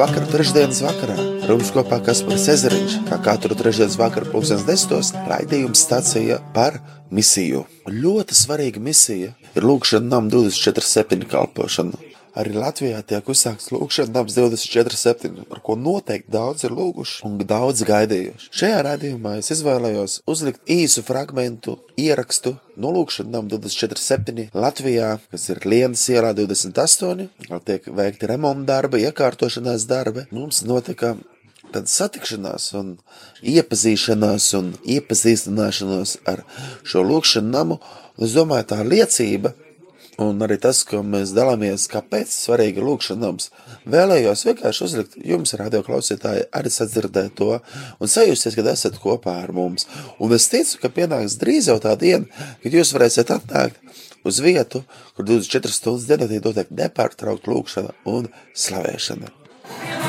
Labvakar, trešdienas vakarā. Runa kopā Kaspars Ezeriņš, kā katru trešdienas vakaru pusdienas desmitos, raidījums stācija par misiju. Ļoti svarīga misija ir lūkšana nam 24-7 kalpošana. Arī Latvijā tiek uzsākts lūkšanas nams 24-7, par ko noteikti daudz ir lūguši un daudz gaidījuši. Šajā raidījumā es izvēlējos uzlikt īsu fragment, ierakstu no lūkšanas nama 24-7 Latvijā, kas ir Lienas ielā 28, kur tiek veikti remonta darbi, iekārtošanās darbi. Mums notika tāda satikšanās, un iepazīšanās un iepazīstināšanās ar šo lūkšanu namu. Es domāju, tā liecība un arī tas, ka mēs dalāmies, kāpēc svarīgi lūkšana nams. Vēlējos vienkārši uzlikt jums, radio klausītāji, arī sadzirdēt to un sajusties, kad esat kopā ar mums. Un es ticu, ka pienāks drīz jau tā diena, kad jūs varēsiet atnākt uz vietu, kur 24 stundas dienā tiek notiek nepārtraukt lūkšana un slavēšana.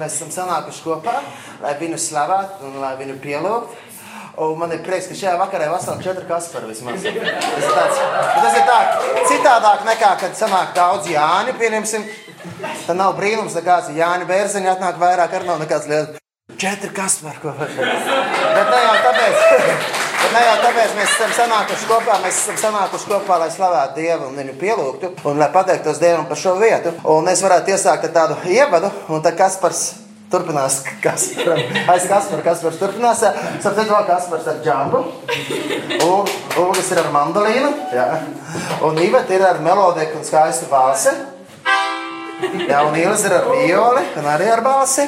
Mēs esam sanākuši kopā, lai viņu slavētu un lai viņu pielūgtu. Un man ir prieks, ka šajā vakarā ir veseli četri kaspari vismaz. Tas ir, tāds, tas ir tā, citādāk nekā, kad sanāk daudz Jāni, pieņemsim. Tad nav brīnums, nekāds Jāni Bērziņa atnāk vairāk, ar nav nekāds liels. Četri kaspari, ko var. Bet ne jau tāpēc. Bet ne jau tāpēc mēs esam sanākuši kopā, mēs esam sanākuši kopā, lai slavētu Dievu un viņu pielūgtu un lai pateiktos Dievam par šo vietu. Un es varētu iesākt ar tādu ievadu, un tad Kaspars Turpinās, kas aiz Kaspara. Kaspars turpinās. Sapratu, vēl Kaspars ar džambu. Ulgas ir ar mandolīnu. Jā. Un Iveta ir ar melodiju un skaistu balsi. Jā, un Ilis ir ar violi un arī ar balsi.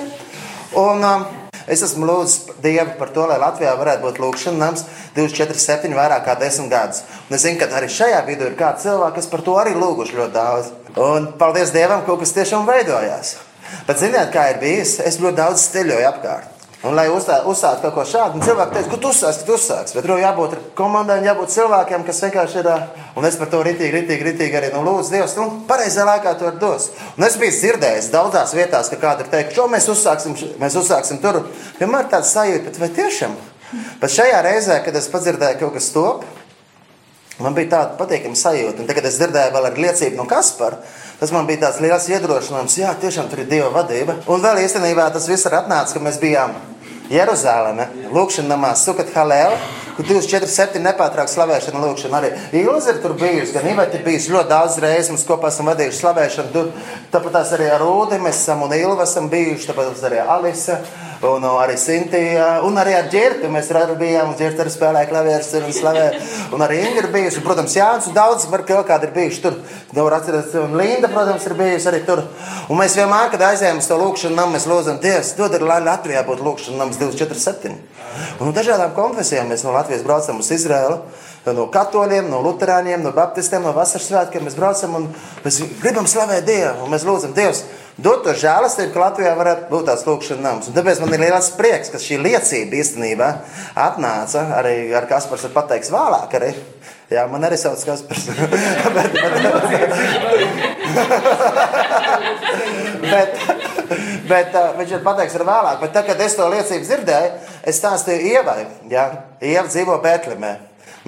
Un um, es esmu lūdzis Dievu par to, lai Latvijā varētu būt lūkšanas nams 24-7 vairāk kā 10 gadus. Un es zinu, ka arī šajā vidū ir kāds cilvēks, kas par to arī lūguši ļoti daudz. Un paldies Dievam, kaut kas tiešām veidojās. Bet ziniet, kā ir bijis? Es ļoti daudz ceļoju apkārt. Un, lai uzsāktu kaut ko šādu, cilvēki teica, ka tu uzsāksi, tu uzsāksi. Bet tur jābūt komandai, jābūt cilvēkiem, kas vienkārši ir. Un es par to ritīgi, ritīgi, ritīgi arī nu, lūdzu Dievs, nu, pareizā laikā to dos. Un es biju dzirdējis daudzās vietās, ka kāda ir teikuši, šo mēs uzsāksim, mēs uzsāksim tur. Vienmēr tāds sajūta, bet vai tiešām? Bet šajā reizē, kad es padzirdēju kaut kas top, Man bija tāda patīkama sajūta, un tagad es dzirdēju vēl ar liecību no Kaspara. Tas man bija tāds liels iedrošinājums, jā, tiešām tur ir Dieva vadība. Un vēl īstenībā tas viss ir atnācis, ka mēs bijām Jeruzaleme, Lūkšanā namā Sukat Halēla, kur 24-7 nepārtrāk slavēšana lūkšana arī. Ilze ir tur bijusi, gan Iveta ir bijusi ļoti daudz reizes, mums kopā esam vadījuši slavēšanu. Tur, tāpat tās arī ar Rūdi mēs esam un Ilva esam bijuši, tāpat arī Alisa un arī Sintīna, un arī ar Džirtu. Mēs arī bijām, un Džirta arī spēlēja klavierus un slavēja. Un arī Inga ir bijusi, un, protams, Jānis un daudz var kaut kādi ir bijuši tur. Nevar atcerēties, un Linda, protams, ir bijusi arī tur. Un mēs vienmēr, kad aizējām uz to lūkšanu namu, mēs lūdzam, Dievs, dod arī, lai Latvijā būtu lūkšana nams 247. Un no dažādām konfesijām mēs no Latvijas braucam uz Izraelu no katoļiem, no luterāņiem, no baptistiem, no vasaras svētkiem. Mēs braucam un mēs gribam slavēt Dievu. Mēs lūdzam, Dievs, dod to žēlastību, ka Latvijā varētu būt tāds lūkšanas nams. Un tāpēc man ir liels prieks, ka šī liecība īstenībā atnāca arī ar Kaspars ir pateiks vēlāk. Arī. Jā, man arī sauc Kaspars. bet, bet, bet, bet uh, viņš ir pateiks ar vēlāk. Bet tad, kad es to liecību dzirdēju, es stāstīju Ievai. Jā, Ieva dzīvo Bētlimē.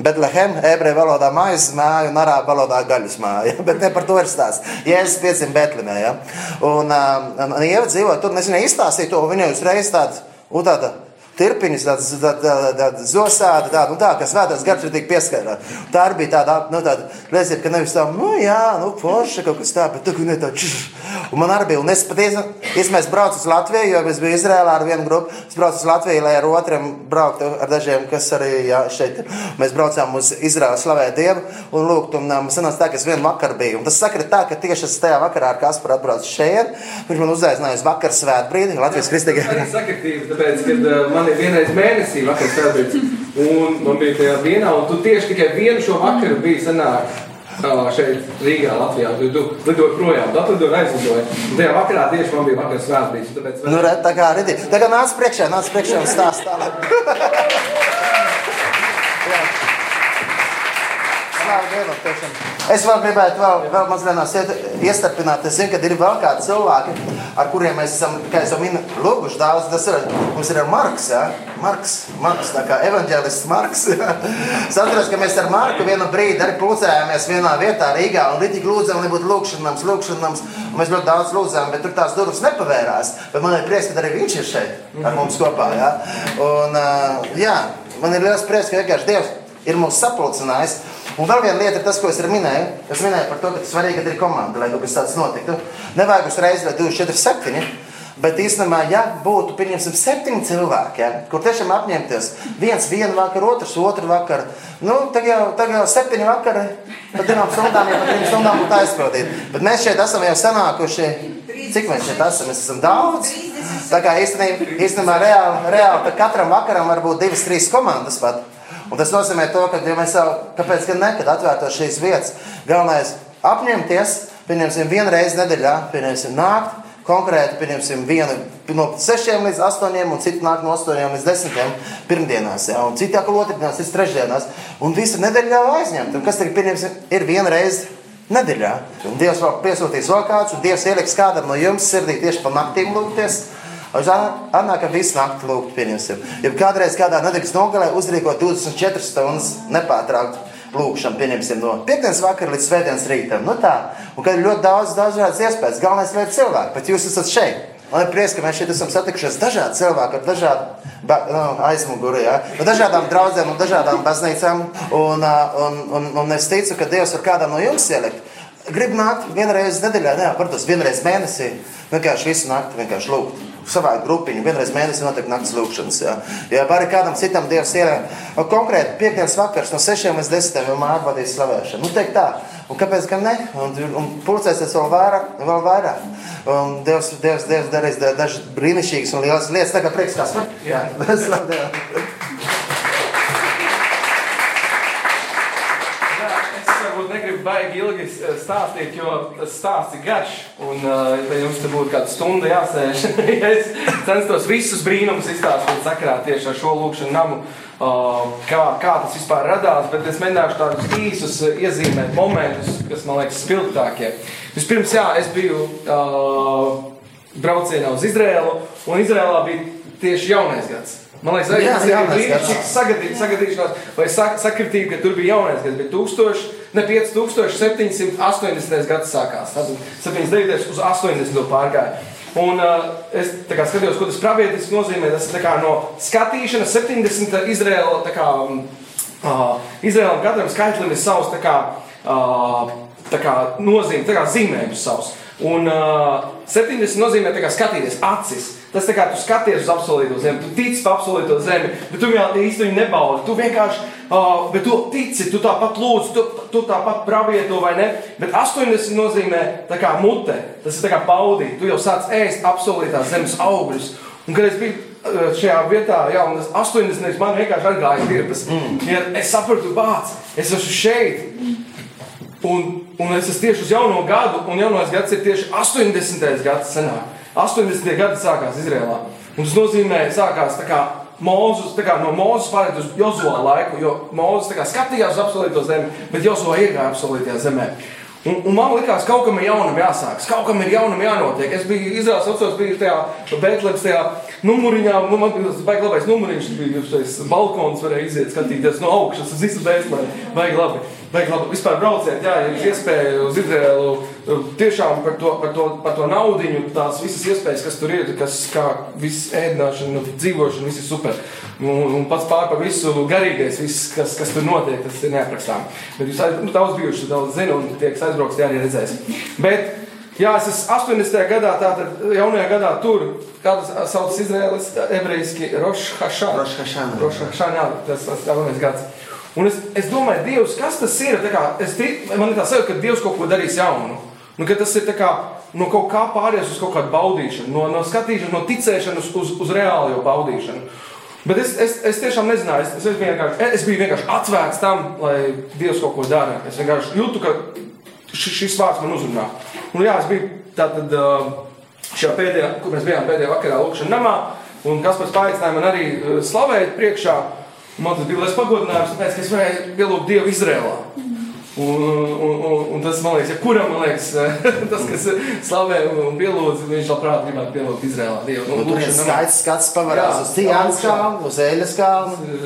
Betlehem, ebreju valodā maizes māja un arābu valodā gaļas māja. Bet ne par to ir stāsts. Jēzus piedzima Betlemē. Ja? Un, um, un, un Ieva dzīvo tur, nezinu, izstāstīja to, viņa uzreiz tāda, un tāda tirpiņas, tādas tā, tā, tā, zosādi, tāda, nu tā, kas svētās gars ir tik pieskarā. Tā arī bija tāda, nu tāda liecība, ka nevis tā, nu jā, nu forši kaut kas tā, bet tu ne tā, čš. Un man arī bija, un es patiesi, es mēs braucu uz Latviju, jo es biju Izrēlā ar vienu grupu, es braucu uz Latviju, lai ar otriem brauktu ar dažiem, kas arī, jā, šeit. Mēs braucām uz Izrēlu slavēt Dievu, un lūgt, un um, sanāca tā, ka es vienu vakaru biju. Un tas sakrit tā, ka tieši es tajā vakarā ar Kasparu atbraucu šeit, viņš man uzaicināja uz vakar svētbrīdi, Latvijas kristīgajā. Tā ir sakritība, tāpēc, kad uh, man ir vienreiz mēnesī vakar svētbrīds, un man bija tajā dienā, un tu tieši tikai vienu šo vakaru biji sanāk. Uh, šeit Rīgā, Latvijā. Tu, tu lidoji projām, tu atlidoji un aizlidoji. Tajā vakarā tieši man bija vakar svētbrīds. Tāpēc... Nu, re, tā kā arī. Tagad nāc priekšā, nāc priekšā un stāst tālāk. Es vēl gribētu vēl, vēl mazliet iestarpināt. Es zinu, ka ir vēl kādi cilvēki, ar kuriem mēs esam, kā jau minēju, lūguši daudz. Tas ir, mums ir Marks, ja? Marks, Marks, tā kā evanģēlists Marks. es atceros, ka mēs ar Marku vienu brīdi arī pulcējāmies vienā vietā Rīgā un ritīgi lūdzām, lai būtu lūkšanams, lūkšanams. Mēs ļoti daudz lūdzām, bet tur tās durvis nepavērās. Bet man ir prieks, ka arī viņš ir šeit ar mums kopā. Ja? Un, jā, man ir liels prieks, ka vienkārši Dievs ir mūs sapulcinājis. Un vēl viena lieta ir tas, ko es minēju. Es minēju par to, ka svarīgi, ir komanda, lai kaut kas tāds notiktu. Nevajag uzreiz, lai 24, 7. Bet īstenībā, ja būtu pieņemsim septiņi cilvēki, ja, kur tiešām apņemties, viens vienu vakaru, otrs otru vakaru, nu, tagad jau, tagad jau septiņi vakari, pa divām stundām, ja pa trim stundām būtu aizpildīt. Bet mēs šeit esam jau sanākuši, cik mēs šeit esam, mēs esam daudz. Tā kā īstenībā, īstenībā reāli, reāli katram vakaram var būt divas, trīs komandas pat. Un tas nozīmē, to, ka ja mēs jau, kāpēc gan ne, kad atvērtos šīs vietas, galvenais apņemties, pieņemsim, vienu reizi nedēļā, pieņemsim, nākt, konkrēti, pieņemsim, vienu no 6 līdz 8, un citu nāk no 8 līdz 10 pirmdienās, ja, un citu atkal otrdienās, citu trešdienās, un visu nedēļu jau aizņemt. Un kas tagad, pieņemsim, ir viena reize nedēļā. Un Dievs vēl piesūtīs vēl kāds, un Dievs ieliks kādam no jums sirdī tieši pa naktīm lūgties. Atnāk, ka visu nakti lūgt, pieņemsim. Ja kādreiz kādā nedēļas nogalē uzrīkot 24 stundas nepārtraukti lūgšanu, pieņemsim no piekdienas vakara līdz svētdienas rītam. Nu tā, un kad ir ļoti daudz dažādas iespējas, galvenais ir cilvēki, bet jūs esat šeit. Man ir prieks, ka mēs šeit esam satikušies dažādi cilvēki ar dažādu nu, aizmuguri, ja? no dažādām draudzēm un dažādām baznīcām. Un, un, un, un es ticu, ka Dievs var kādam no jums ielikt. Gribu nākt vienreiz nedēļā, ne, protams, vienreiz mēnesī, vienkārši visu nakti vienkārši lūgt savā grupiņā. Vienreiz mēnesī notiek naktas lūkšanas. Jā. Ja arī kādam citam dievs ir konkrēti piekdienas vakars no 6 līdz 10 jau māja vadīs slavēšanu. Nu, teikt tā. Un kāpēc gan ne? Un, un pulcēsies vēl vairāk. Vēl vairāk. Un Dievs, Dievs, Dievs darīs dažas brīnišķīgas un lielas lietas. Kā prieks, kas man? Jā, slavu Dievu. negribu baigi ilgi stāstīt, jo tas stāsts ir garš. Un, ja jums te būtu kāda stunda jāsēž, es censtos visus brīnumus izstāstīt sakarā tieši ar šo lūkšanu namu, kā, kā tas vispār radās, bet es mēģināšu tādus īsus iezīmēt momentus, kas man liekas spilgtākie. Vispirms, jā, es biju uh, braucienā uz Izrēlu, un Izrēlā bija tieši jaunais gads. Man liekas, arī tas ir brīnišķīgs sagadī, sagadīšanās vai sak, sakritība, ka tur bija jaunais gads, bet 1000, ne 5780 gads sākās. Tad 79 uz 80 pārgāja. Un uh, es kā, skatījos, ko tas pravietiski nozīmē. Tas ir no skatīšanas 70 Izraēla, kā, uh, Izraēlam katram skaitlim ir savs kā, uh, kā nozīme, kā zīmējums savs. Un uh, 70 nozīmē kā, skatīties acis. Tas tā kā tu skaties uz apsolīto zemi, tu tici par apsolīto zemi, bet tu jau viņu nebaudi. Tu vienkārši, uh, bet tu tici, tu tāpat lūdz, tu, tu tāpat pravieto vai ne. Bet 80 nozīmē tā kā mute, tas ir tā kā baudīt. Tu jau sāc ēst apsolītās zemes augļus. Un, kad es biju šajā vietā, jau tas 80. man vienkārši atgāja tirpas. Mm. Ja es sapratu, bāc, es esmu šeit. Un, un es esmu tieši uz jauno gadu, un jaunais gads ir tieši 80. gads senāk. 80. gadi sākās Izrēlā. Un tas nozīmē, ka sākās kā, Mūzus, kā, no Mūzes pārējāt uz Jozua laiku, jo Mūzes skatījās uz apsolīto zemi, bet Jozua iegāja apsolītajā zemē. Un, un man liekas, ka kaut kam ir jaunam jāsākas, kaut kam ir jaunam jānotiek. Es biju Izraels atceros, biju tajā Betlēmas, tajā numuriņā, nu, man bija tas baigi labais numuriņš, bija šis balkons, varēja iziet skatīties no augšas uz visu dēsmē, baigi labi. Vajag labi vispār brauciet, jā, ir iespēja uz Izraēlu tiešām par to, par to, par to naudiņu, tās visas iespējas, kas tur ir, kas kā viss ēdināšana, dzīvošana, viss ir super. Un, un pats pār par visu garīgais, viss, kas, kas tur notiek, tas ir neaprakstām. Bet jūs nu, daudz bijuši, daudz zinu, un tie, kas aizbrauks, tie arī redzēs. Bet, Jā, es esmu 80. gadā, tātad jaunajā gadā tur, kādas sauc Izraēlas ebrejiski Hashanah. Rosh Hashanah, tas tas jaunais gads. Un es, es domāju, Dievs, kas tas ir? Kā, es, man ir tā sajūta, ka Dievs kaut ko darīs jaunu. Nu, tas ir kā, no kaut kā pāries uz kaut kādu baudīšanu, no, no skatīšanas, no ticēšanas uz, uz reālo baudīšanu. Bet es, es, es tiešām nezināju, es, es, vienkārši, es biju vienkārši atvērts tam, lai Dievs kaut ko dara. Es vienkārši jūtu, ka šis, šis vārds man uzrunā. Un, jā, es biju tātad, šajā pēdējā, kur mēs bijām pēdējā vakarā Lūkšanā namā, un kas pēc paaicināja man arī slavēt priekšā. Man tas bija liels pagodinājums, tāpēc, ka es varēju pielūgt Dievu Izrēlā. Un, un, un, un tas, man liekas, ja kuram, man liekas, tas, kas slavē un pielūdz, viņš labprāt gribētu pielūgt Izrēlā. Dievu. Un, un tur ir skaists skats pavarās uz Cijānas kalnu, uz Eļas kalnu.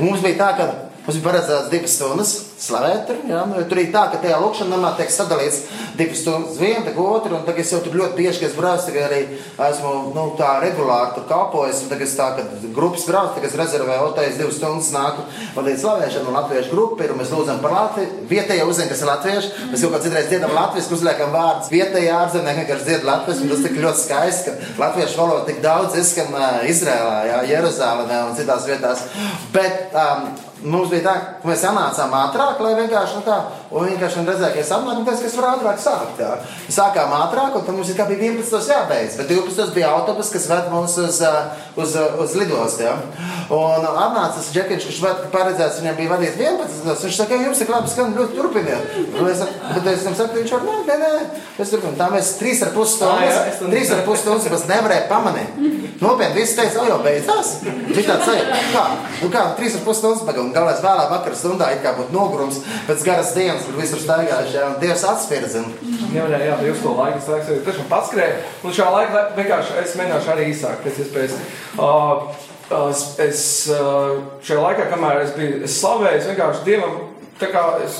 Mums bija tā, ka mums bija paredzēts divas stundas slavēt. Ja? Nu, tur ir tā, ka tajā lūkšanā tiek sadalīts divas stundas viena, tad otra, tagad es jau tur ļoti bieži, kad es braucu, tagad arī esmu nu, tā regulāri tur kalpojis, tagad es tā, ka grupas brauc, tagad es rezervēju, otrais divas stundas nāku vadīt slavēšanu, un latviešu grupu ir, mēs lūdzam par Latviju. Vietējie uzzina, kas ir latvieši, mēs kaut kā citreiz dziedam latviešu, uzliekam vārdus. Vietējie ārzemnieki vienkārši dzied latviešu, tas tik ļoti skaisti, ka latviešu valoda tik daudz izskan uh, Izrēlā, jā, Jeruzālēmē un citās vietās. Bet, um, Mums bija tā, ka mēs sanācām ātrāk, lai vienkārši nu tā, un vienkārši redzēja, ka es apmēram tas, kas var ātrāk sākt. Jā. Sākām ātrāk, un tad mums bija 11. jābeidz, bet 12. bija autobus, kas ved mums uz, uz, uz lidostu. Jā. Un atnāca tas džekiņš, kurš ved, paredzēts, viņam bija vadīt 11. Viņš saka, jums ir labi skan, ļoti turpiniet. Es, bet es viņam saku, viņš var, nē, nē, nē, mēs turpinām. Tā mēs 3,5 stundas, 3,5 stundas mēs nevarējām pamanīt. Nopietni, viss teica, jau beidzās. Viņš tāds sēž, kā, nu kā, 3,5 stundas pagaidām galvenais vēlā vakarā stundā it kā būtu nogurums pēc garas dienas, kur visur staigājuši, un Dievs atspiedzina. Jā, jā, jā, jūs to laiku, es laiku, tiešām paskrēju, un šā laika vienkārši es mēģināšu arī īsāk, pēc iespējas. Uh, es šajā laikā, kamēr es biju es slavēju, es vienkārši Dievam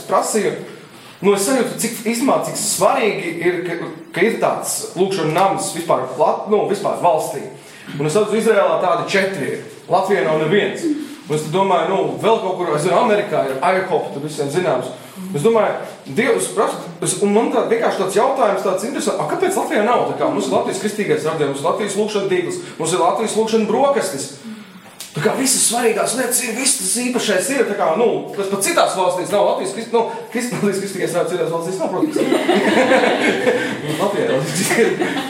prasīju, Nu, es sajūtu, cik, īstenībā, cik svarīgi ir, ka, ka ir tāds lūkšanas nams vispār, nu, vispār valstī. Un es redzu, Izrēlā tādi četri ir. Latvijā nav neviens. Un es domāju, nu, vēl kaut kur, es zinu, Amerikā ir IHOP, tur visiem zināms. Es domāju, Dievs prasa, un man tā vienkārši tāds jautājums, tāds interesants, a, kāpēc Latvijā nav tā kā? Mums ir Latvijas kristīgais radies, mums ir Latvijas lūkšana tīkls, mums ir Latvijas lūkšana brokastis. Tā kā visas svarīgās lietas ir, viss tas īpašais ir. Kā, nu, tas pat citās valstīs nav Latvijas krist, nu, kristīgais, kristīgais rādījums, citās valstīs nav, protams. Latvijā,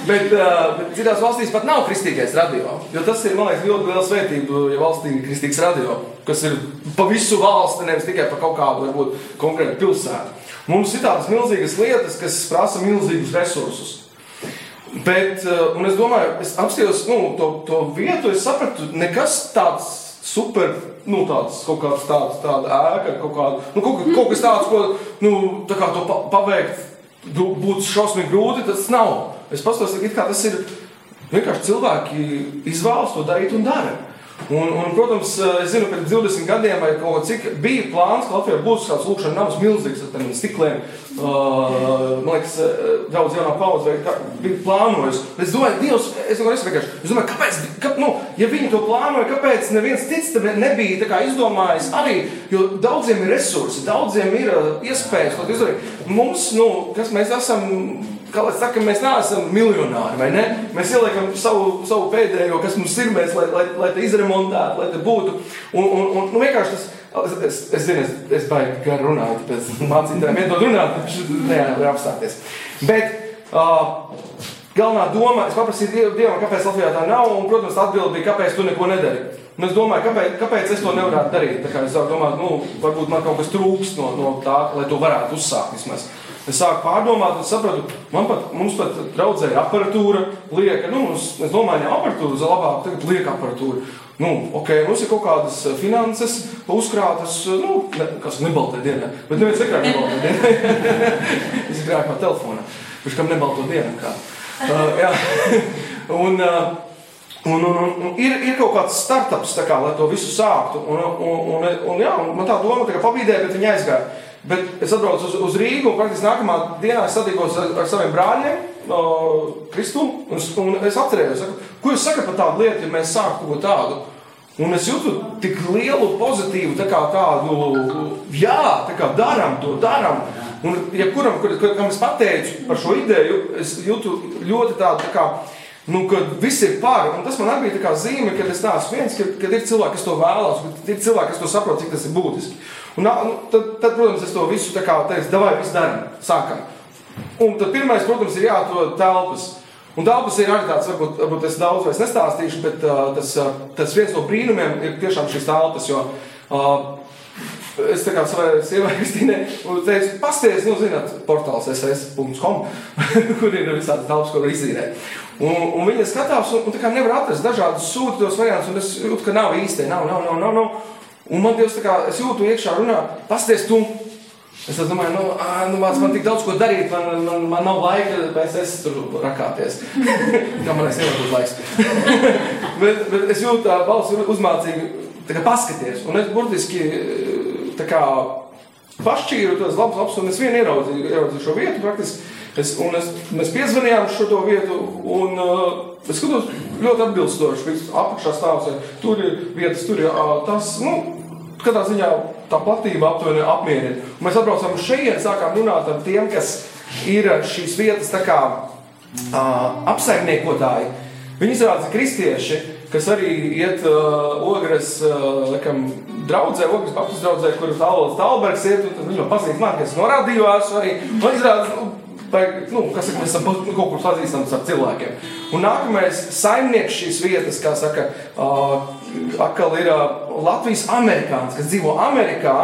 bet, uh, bet citās valstīs pat nav kristīgais radio. Jo tas ir, man liekas, ļoti liela svētība, ja valstī ir kristīgs radio, kas ir pa visu valsti, nevis tikai pa kaut kādu, varbūt, konkrētu pilsētu. Mums ir tādas milzīgas lietas, kas prasa milzīgus resursus. Bet, uh, un es domāju, es apskatījos nu, to, to vietu, es sapratu, nekas tāds super, nu, tāds kaut kāds tāds, tāda ēka, kaut, kāda, nu, kaut, kaut kas tāds, ko, nu, tā to paveikt būtu šausmīgi grūti, tas nav. Es pastāstīju, kā tas ir. Vienkārši cilvēki izvēlas to darīt un dara. Un, un, protams, es zinu, ka pirms 20 gadiem vai kaut cik bija plāns, ka Latvijā būs kāds lūkšanas nams milzīgs ar tādiem stikliem. Uh, man liekas, daudz jaunā paudze bija plānojis. Es domāju, Dievs, es domāju, es vienkārši, es domāju, kāpēc, ka, nu, ja viņi to plānoja, kāpēc neviens cits nebija kā izdomājis arī, jo daudziem ir resursi, daudziem ir iespējas ko izdarīt. Mums, nu, kas mēs esam kā lai saka, mēs neesam miljonāri, vai ne? Mēs ieliekam savu, savu pēdējo, kas mums ir, mēs, lai, lai, lai te izremontētu, lai te būtu. Un, un, un nu, vienkārši tas, es, es zinu, es, es baigi gar runāju, tāpēc mācītājiem iedod runāt, nevar apstāties. Bet, uh, Galvenā doma, es paprasīju Dievam, kāpēc Latvijā tā nav, un, protams, atbilde bija, kāpēc tu neko nedari. Un es domāju, kāpēc, kāpēc es to nevarētu darīt. Tā kā es domāju, nu, varbūt man kaut kas trūkst no, no tā, lai to varētu uzsākt vismaz. Es sāku pārdomāt, un sapratu, man pat, mums pat draudzēja aparatūra, lieka, nu, mums, mēs domājam, aparatūra uz labāk, tagad lieka aparatūra. Nu, ok, mums ir kaut kādas finanses uzkrātas, nu, ne, kas nebaltē dienā, bet neviens nekrāk nebaltē dienā. es krāju pa telefonā, kurš kam nebalto dienā kā. Uh, jā, un, uh, Un, un, un, un ir, ir kaut kāds startups, kā, lai to visu sāktu. Un, un, un, un, jā, un man tā doma tā pabīdēja, bet viņi aizgāja. Bet es atbraucu uz, uz Rīgu, un praktiski nākamā dienā es satikos ar, ar saviem brāļiem, no Kristu. Un, un es atcerējos, saku, ko jūs sakat par tādu lietu, ja mēs sāktu ko tādu. Un es jūtu tik lielu pozitīvu tā kā tādu, jā, tā kā darām to, darām. Un jebkuram, kur, kam es pateicu par šo ideju, es jūtu ļoti tādu tā kā. Nu, kad viss ir par, un tas man arī bija zīme, ka es neesmu viens, kad, kad ir cilvēki, kas to vēlās, kad ir cilvēki, kas to saprot, cik tas ir būtiski. Un, nu, tad, tad, protams, es to visu tā kā teicu, davai, viss darām, sākam. Un tad pirmais, protams, ir jāatrod telpas. Un telpas ir arī tāds, varbūt, varbūt es daudz vairs nestāstīšu, bet uh, tas, uh, tas viens no brīnumiem ir tiešām šīs telpas, jo uh, Es tā kā savai sievai Kristīnai teicu, pasties, nu, zināt, portāls ss.com, kur ir visādi telpas, var izīrēt. Un, un viņa skatās, un, un tā kā nevar atrast dažādus sūtītos variantus, un es jūtu, ka nav īsti, nav, nav, nav, nav. nav. Un man Dievs tā kā, es jūtu iekšā runā, pasties tu. Es domāju, nu, ā, nu māc, man tik daudz ko darīt, man, man, man nav laika, bet es tur rakāties. Kā man es nevaru būt laiks. bet, bet es jūtu tā balss uzmācīgi, tā kā paskaties. Un es burtiski tā kā pašķīru tos labus lapus, un es vienu ieraudzīju, ieraudzīju šo vietu praktiski. Es, un es, mēs piezvanījām šo vietu, un uh, es skatos, ļoti atbilstoši. Apakšā stāvs, tur ir vietas, tur ir uh, tas, nu, katrā ziņā tā platība aptuveni apmierina. Un mēs atbraucām uz šejienu, sākām runāt ar tiem, kas ir šīs vietas tā kā uh, apsaimniekotāji. Viņi izrādās kristieši, kas arī iet uh, ogres, uh, laikam, draudzē, ogres papus draudzē, kur tālāk Talbergs iet, un viņi jau pazīst man, kas no radio esmu arī. Man izrādās, nu, vai, nu, kas saka, mēs esam nu, kaut kur pazīstami ar cilvēkiem. Un nākamais saimnieks šīs vietas, kā saka, uh, atkal ir uh, Latvijas amerikānis, kas dzīvo Amerikā.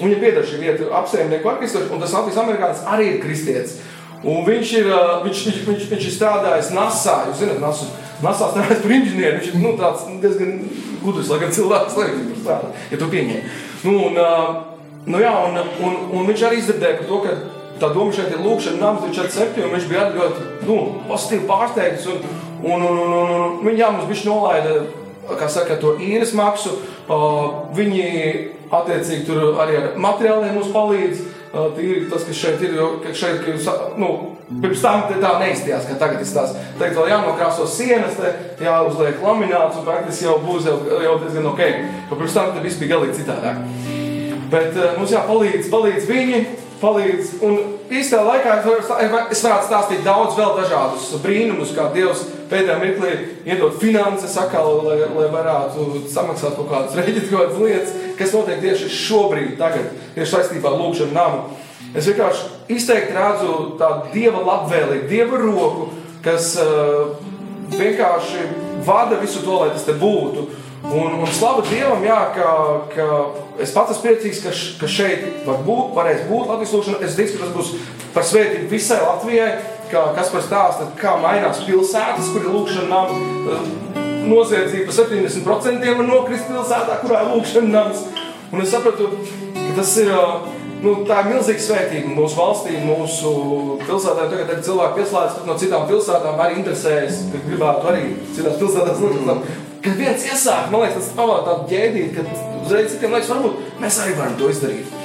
Viņa pieder šī vieta apsaimnieku orķestros, un tas Latvijas amerikānis arī ir kristietis. Un viņš ir, viņš, viņš, viņš, viņš ir strādājis NASA. Jūs zināt, NASA, NASA strādājis par inženieri. Viņš ir nu, tāds diezgan gudrs, lai gan cilvēks, lai viņš tur strādā, ja to pieņem. Nu, un, nu, jā, un, un, un viņš arī izdzirdēja par to, ka tā doma šeit ir lūkšana nams 27, un viņš bija ļoti nu, pozitīvi pārsteigts. Un, un, un, un, un, un viņi jā, mums bija nolaida, kā saka, to īres maksu. Uh, viņi attiecīgi tur arī ar materiāliem mums palīdz. Tīri tas, kas šeit ir, jo šeit, jūs, nu, pirms tam tā neizstījās, ka tagad izstās. Tagad vēl jānokrāso sienas, te, jāuzliek lamināts, un praktiski jau būs jau, jau diezgan ok. Jo pirms tam viss bija galīgi citādāk. Bet mums jāpalīdz, palīdz viņi, palīdz. Un īstajā laikā es varētu stāstīt daudz vēl dažādus brīnumus, kā Dievs pēdējā mirklī iedod finanses, atkal, lai, lai varētu samaksāt kaut kādas rēķinas, kaut kādas lietas, kas notiek tieši šobrīd, tagad, tieši saistībā ar lūkšanu namu. Es vienkārši izteikti redzu tādu dieva labvēlību, dieva roku, kas uh, vienkārši vada visu to, lai tas te būtu. Un, un slava Dievam, jā, ka, ka es pats esmu priecīgs, ka, š, ka šeit var būt, varēs būt Latvijas lūkšana. Es ticu, ka tas būs par svētību visai Latvijai, kā, kas par stāstu, kā mainās pilsētas, kur ir lūkšana nama. Noziedzība par 70% var nokrist pilsētā, kurā ir lūkšana nams. Un es sapratu, ka tas ir nu, tā ir milzīga svētība mūsu valstī, mūsu pilsētā. Tagad ir cilvēki pieslēdzas no citām pilsētām, arī interesējas, ka gribētu arī citās pilsētās. Mm. Kad viens iesāk, man liekas, tas pavāra tādu ģēdīti, ka uzreiz citiem liekas, varbūt mēs arī varam to izdarīt.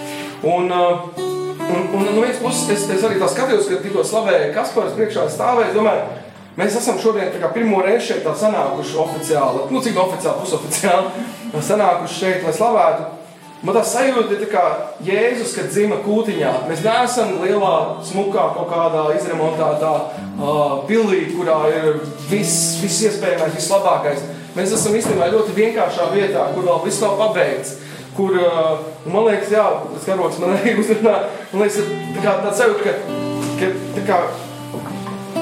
Un, uh, un, un no vienas puses, es, es arī tā skatījos, ka tikko slavēju Kasparas priekšā stāvēju, domāju, Mēs esam šodien pirmo reizi šeit sanākuši oficiāli, nu cik oficiāli, pusoficiāli, sanākuši šeit, lai slavētu. Man tā sajūta ir kā Jēzus, kad dzima kūtiņā. Mēs neesam lielā, smukā, kaut kādā izremontētā uh, pilī, kurā ir viss, viss iespējamais, vislabākais. Mēs esam īstenībā ļoti vienkāršā vietā, kur vēl viss nav pabeigts. Kur, uh, man liekas, jā, tas karoks man arī uzrunā. Man liekas, tā kā tāds sajūta, ka, ka tā kā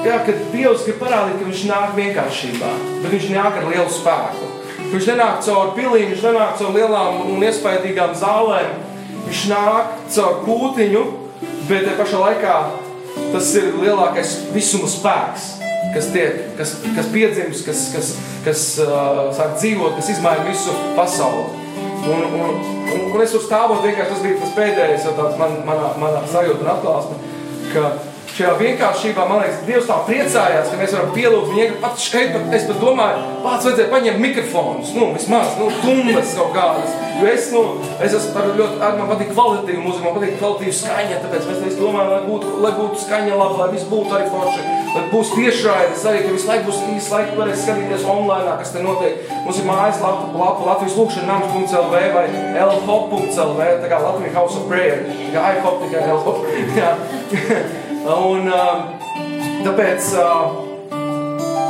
jā, kad Dievs grib parādīt, ka viņš nāk vienkāršībā, bet viņš nāk ar lielu spēku. Viņš nenāk caur pilīm, viņš nenāk caur lielām un iespaidīgām zālēm. Viņš nāk caur kūtiņu, bet te pašā laikā tas ir lielākais visuma spēks, kas, tiek, kas, kas piedzimst, kas, kas, kas uh, sāk dzīvot, kas izmaina visu pasauli. Un, un, un, un es tur stāvot, vienkārši tas bija tas pēdējais, jau tāds man, manā, manā sajūta un atklāsme, ka šajā vienkāršībā, man liekas, Dievs tā priecājās, ka mēs varam pielūgt viņu. Pat šeit, es pat domāju, pats vajadzēja paņemt mikrofonus, nu, vismaz, nu, tumbas kaut kādas. Jo es, nu, es esmu ļoti, man patīk kvalitīva mūzika, man patīk kvalitīva skaņa, tāpēc mēs es domājam, lai būtu, lai būtu skaņa laba, lai viss būtu arī forši, lai būs tiešraides arī, ka visu laiku būs īsti laiki varēs skatīties online, kas te notiek. Mums ir mājas lapa, lapa Latvijas lūkšana nams.lv vai lhop.lv, tā kā Latvijas House of Prayer, tā kā iHop, tikai lhop. Un, um, tāpēc uh,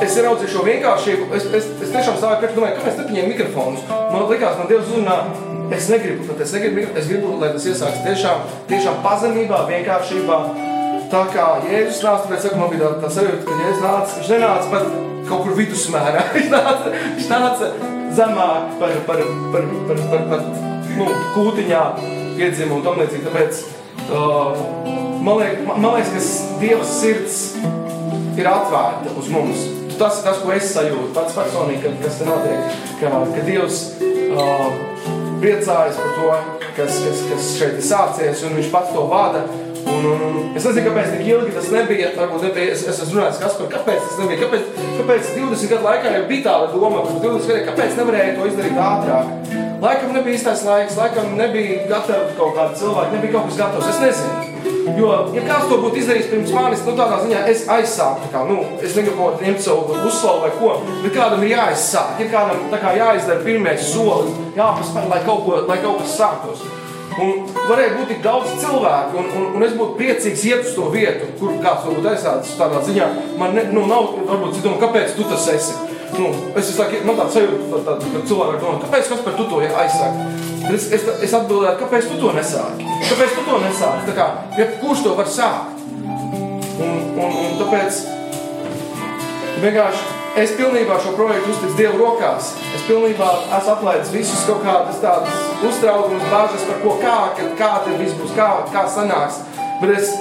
es ieraudzīju šo vienkāršību. Es, es, es tiešām stāvēju priekšā, domāju, kāpēc nepaņēmu mikrofonus. Man liekas, man Dievs uzrunā. Es negribu, bet es negribu, es gribu, lai tas iesāks tiešām, tiešām pazemībā, vienkāršībā. Tā kā Jēzus nāca, tāpēc saka, man bija tā, tā sajūta, ka Jēzus nāca, viņš nenāca pat kaut kur vidusmērā. viņš nāca, viņš nāca zemāk par, par, par, par, par, par nu, kūtiņā piedzimu un tam līdzīgi. Tāpēc Man liekas, man liekas, ka Dieva sirds ir atvērta uz mums. Tas ir tas, ko es sajūtu pats personīgi, kas te notiek. Ka, ka Dievs uh, priecājas par to, kas, kas, kas šeit ir sācies, un Viņš pats to vada. Un, un, un, es nezinu, kāpēc tik ilgi tas nebija. Varbūt nebija. Es, es esmu runājis, kas par kāpēc tas nebija. Kāpēc, kāpēc 20 gadu laikā jau bija tāda doma, ka 20 gadu kāpēc nevarēja to izdarīt ātrāk? Laikam nebija īstais laiks, laikam nebija gatavi kaut kādi cilvēki, nebija kaut kas gatavs. Es nezinu. Jo, ja kāds to būtu izdarījis pirms manis, nu tādā ziņā es aizsāku. Kā, nu, es negribu ņemt savu uzslavu vai ko, bet kādam ir jāizsāk. Ir kādam kā, jāizdara pirmais solis, jāpaspēr, lai kaut, ko, lai kaut kas sāktos. Un varēja būt tik daudz cilvēku, un, un, un es būtu priecīgs iet uz to vietu, kur kāds varbūt aizsācis tādā ziņā. Man ne, nu, nav, varbūt, citam, kāpēc tu tas esi? Nu, es visu laiku, man tāds sajūta, tā, tā, ka cilvēki domā, kāpēc kas par tu to aizsāk? Es, es, es atbildēju, kāpēc tu to nesāki? Kāpēc tu to nesāki? Tā kā, ja, kurš to var sākt? Un, un, un tāpēc vienkārši es pilnībā šo projektu uzticu Dievu rokās. Es pilnībā esmu atlaidis visus kaut kādas tādas uztraukumus, bāžas par ko, kā, kā tad viss būs, kā, kā sanāks. Bet es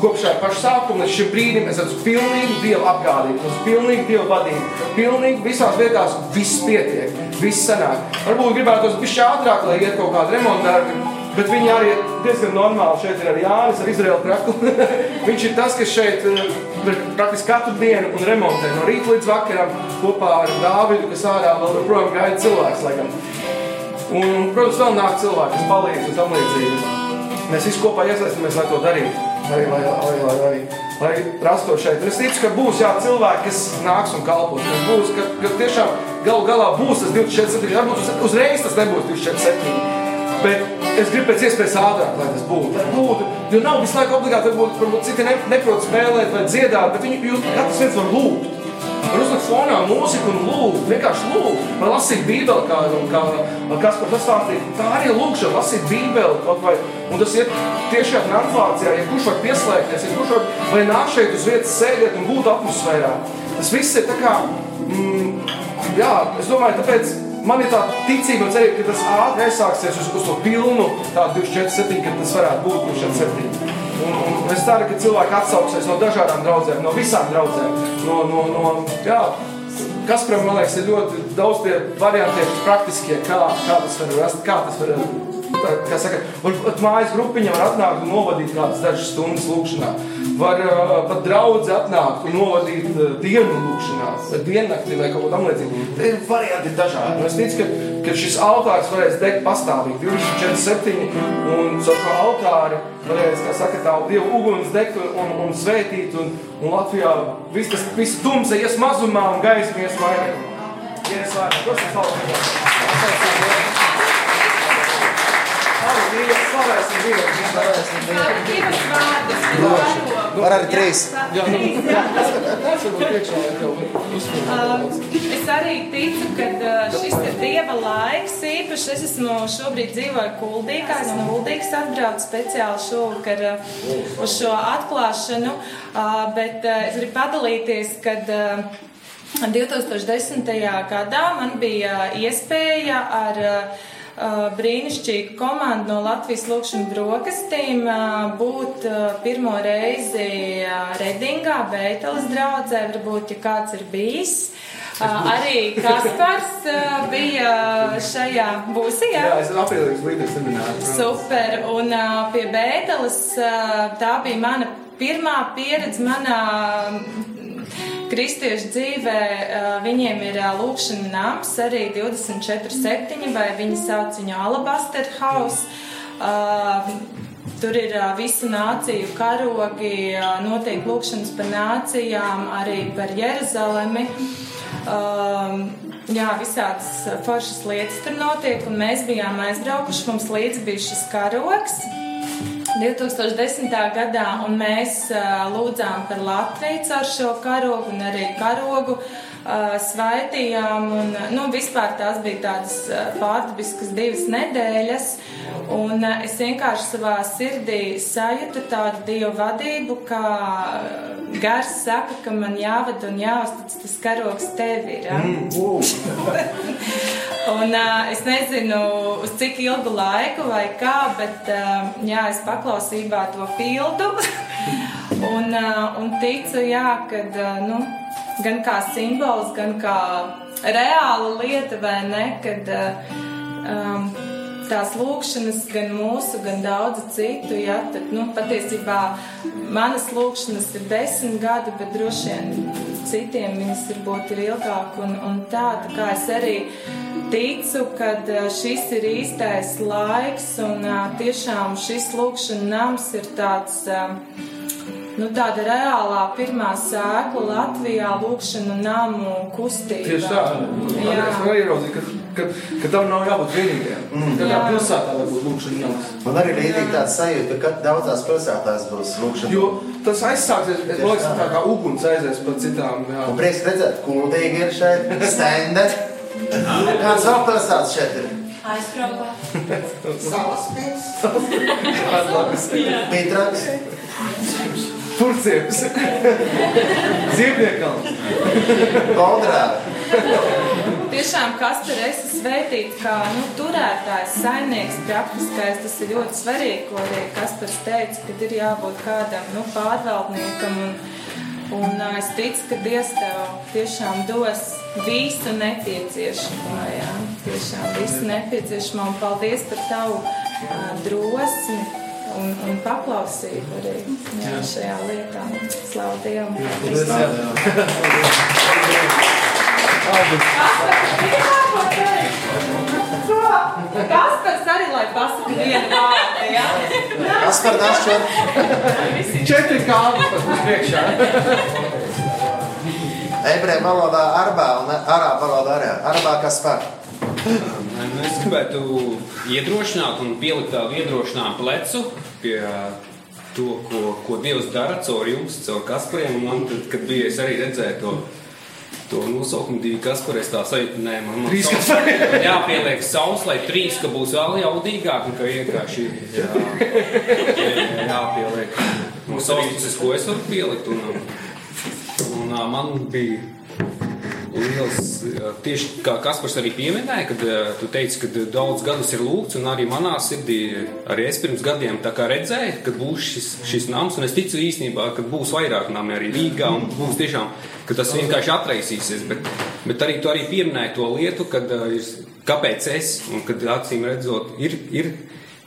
kopš šā paša sākuma līdz šim brīdim es esmu pilnīgi Dievu apgādību, esmu pilnīgi Dievu vadību. Pilnīgi visās vietās viss pietiek, viss sanāk. Varbūt gribētu tos bišķi ātrāk, lai iet kaut kādi remontdarbi, bet viņi arī diezgan normāli. Šeit ir arī Jānis ar Izraēlu kraklu. Viņš ir tas, kas šeit eh, praktiski katru dienu un remontē no rīta līdz vakaram kopā ar Dāvidu, kas ārā vēl joprojām gaida cilvēks, laikam. Un, protams, vēl nāk cilvēki, kas palīdz un tam līdzīgi. Mēs visi kopā iesaistamies, lai to darītu lai, lai, lai, lai, lai, lai rastos šeit. Es ticu, ka būs jā, cilvēki, kas nāks un kalpos. Kas būs, ka, ka tiešām galu galā būs tas 24, varbūt uzreiz tas nebūs 24. Bet es gribu pēc iespējas ātrāk, lai tas būtu. Lai būtu jo nav visu laiku obligāti, varbūt, varbūt citi ne, neprot spēlēt vai dziedāt, bet viņi, jūs katrs viens var lūgt. Var uzlikt fonā mūziku un lūgt, vienkārši lūgt. Vai lasīt bībeli, kā, kā kas par to stāstīja. Tā arī lūkšana, lasīt bībeli kaut vai. Un tas ir tiešā translācijā, ja kurš var pieslēgties, ja kurš var vai nāk šeit uz vietas sēdēt un būt atmosfērā. Tas viss ir tā kā, mm, jā, es domāju, tāpēc man ir tā ticība un cerība, ka tas ātri aizsāksies uz, uz to pilnu, tādu 24-7, ka tas varētu būt 24-7. Un, un es ceru, ka cilvēki atsauksies no dažādām draudzēm, no visām draudzēm. No, no, no, jā, Kasparam, man liekas, ir ļoti daudz tie varianti, praktiskie, kā, kā tas var rast, kā tas var tā, kā saka, varbūt mājas grupiņa var atnākt un novadīt kādas dažas stundas lūkšanā. Var uh, pat draudz atnākt un novadīt uh, dienu lūkšanā, vai diennakti vai kaut ko tam līdzīgu. Te ir varianti dažādi. Un es ticu, ka, ka šis altārs varēs degt pastāvīgi 24, 7 un caur šo altāri varēs, kā saka, tā Dievu uguns degt un, un, un svētīt. Un, un Latvijā viss tas viss tumsa ies mazumā un gaisma ies vairākumā. Ies vairāk. Tos ir paldies. Halleluja, slavēsim Dievu. Slavēsim Dievu. Var arī trīs. Nu, uzsprāgts. Es arī ticu, ka uh, šis ir dieva laiks. Īpaši es esmu šobrīd dzīvoju Kuldīgā. Esmu no Kuldīgas atbraucu speciāli šovakar uh, uz šo atklāšanu. Uh, Bet es gribu padalīties, kad uh, 2010. gadā man bija iespēja ar brīnišķīgu komandu no Latvijas Lūkšanas brokastīm būt pirmo reizi Redingā, Beiteles draudzē, varbūt, ja kāds ir bijis. Arī Kaspars bija šajā būsijā. Jā, es aprīlīgs līderis seminārs. Super, un pie Beiteles tā bija mana pirmā pieredze manā kristiešu dzīvē viņiem ir lūkšana nams, arī 24-7, vai viņi sauc viņu Alabaster House. Tur ir visu nāciju karogi, notiek lūkšanas par nācijām, arī par Jeruzalemi. Jā, visādas foršas lietas tur notiek, un mēs bijām aizbraukuši. Mums līdzi bija šis karogs. 2010. gadā, un mēs lūdzām par Latviju ar šo karogu un arī karogu uh, svaitījām. Un, nu, vispār tās bija tādas pārdabiskas divas nedēļas, un es vienkārši savā sirdī sajūtu tādu dievu vadību, ka gars saka, ka man jāvada un jāuztic tas karogs tev ir. Un, es nezinu, uz cik ilgu laiku vai kā, bet jā, es paklausībā to pildu. un, uh, un ticu, jā, kad uh, nu, gan kā simbols, gan kā reāla lieta, vai ne, kad uh, um, tās lūkšanas, gan mūsu, gan daudzu citu, ja, tad, nu, patiesībā manas lūkšanas ir desmit gadi, bet droši vien citiem viņas varbūt ir ilgāk un, un tā, tā kā es arī ticu, ka šis ir īstais laiks un tiešām šis lūkšana nams ir tāds. Nu, tāda reālā pirmā sēkla Latvijā lūkšana namu kustība. Tieši tā. Jā. Es varu ieraudzīt, ka, ka, ka tam nav jābūt vienīgajam. Mm. Katrā pilsētā var būt lūkšana nams. Man arī līdzīgi tāds sajūta, ka daudzās pilsētās būs lūkšana. Jo tas aizsāksies, es liekas, tā kā uguns aizies pa citām. Jā. Un prieks redzēt, kuldīgi ir šeit, stende. Kāds vēl pilsētas šeit ir? Aizkraukā. Salaspils. Pitraks. Turciems. Ziemniekam. Baldrā. Tiešām, kas tur esi svētīts, kā nu, turētājs, saimnieks, praktiskais, tas ir ļoti svarīgi, ko arī Kaspars teica, kad ir jābūt kādam nu, pārvaldniekam. Un, un es ticu, ka Dievs tev tiešām dos visu nepieciešamo, jā, tiešām visu nepieciešamo. Un paldies par tavu uh, drosmi un, un paklausību arī jā, šajā lietā. Slavu Dievam! Kaspars arī, lai pasaka vienu vārdu, jā? Kas par dažu? Četri kāpes uz priekšā. Ebreju valodā arbā un arābu valodā arī. Arbā kas par? Nu, es gribētu iedrošināt un pielikt tādu iedrošinājumu plecu pie to, ko, ko Dievs dara caur jums, caur Kaspariem. Un man, tad, kad bija es arī redzēju to, to nosaukumu divi Kaspari, es tā sajūtu, nē, man, man Trīs savs- jāpieliek savs, lai trīs, ka būs vēl jaudīgāk un ka vienkārši jā, jāpieliek. No savas puses, ko es varu pielikt. Un, un, un man bija liels, tieši kā Kaspars arī pieminēja, kad eh, tu teici, ka daudz gadus ir lūgts, un arī manā sirdī, arī es pirms gadiem redzēju, ka būs šis, šis nams, un es ticu īstenībā, ka būs vairāk nami arī Rīgā, un būs tiešām, ka tas vienkārši atraisīsies, bet, bet arī tu arī pieminēji to lietu, kad eh, kāpēc es, un kad acīm redzot, ir, ir,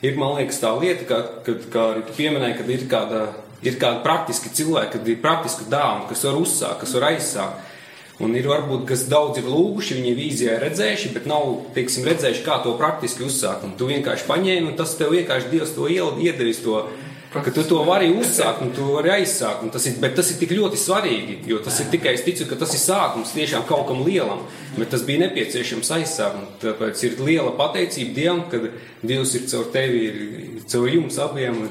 ir man liekas tā lieta, ka, kad, kā arī tu pieminēji, kad ir kāda, ir kāda praktiski cilvēki, kad ir praktiski dāvana, kas var uzsākt, kas var aizsākt. Un ir varbūt, kas daudz ir lūguši, viņi vīzijā redzējuši, bet nav, teiksim, redzējuši, kā to praktiski uzsākt. Un tu vienkārši paņēmi, un tas tev vienkārši Dievs to iedevis to ka tu to vari uzsākt un tu vari aizsākt. Tas ir, bet tas ir tik ļoti svarīgi, jo tas ir tikai, es ticu, ka tas ir sākums tiešām kaut kam lielam, bet tas bija nepieciešams aizsākt. Tāpēc ir liela pateicība Dievam, ka Dievs ir caur tevi, ir caur jums abiem.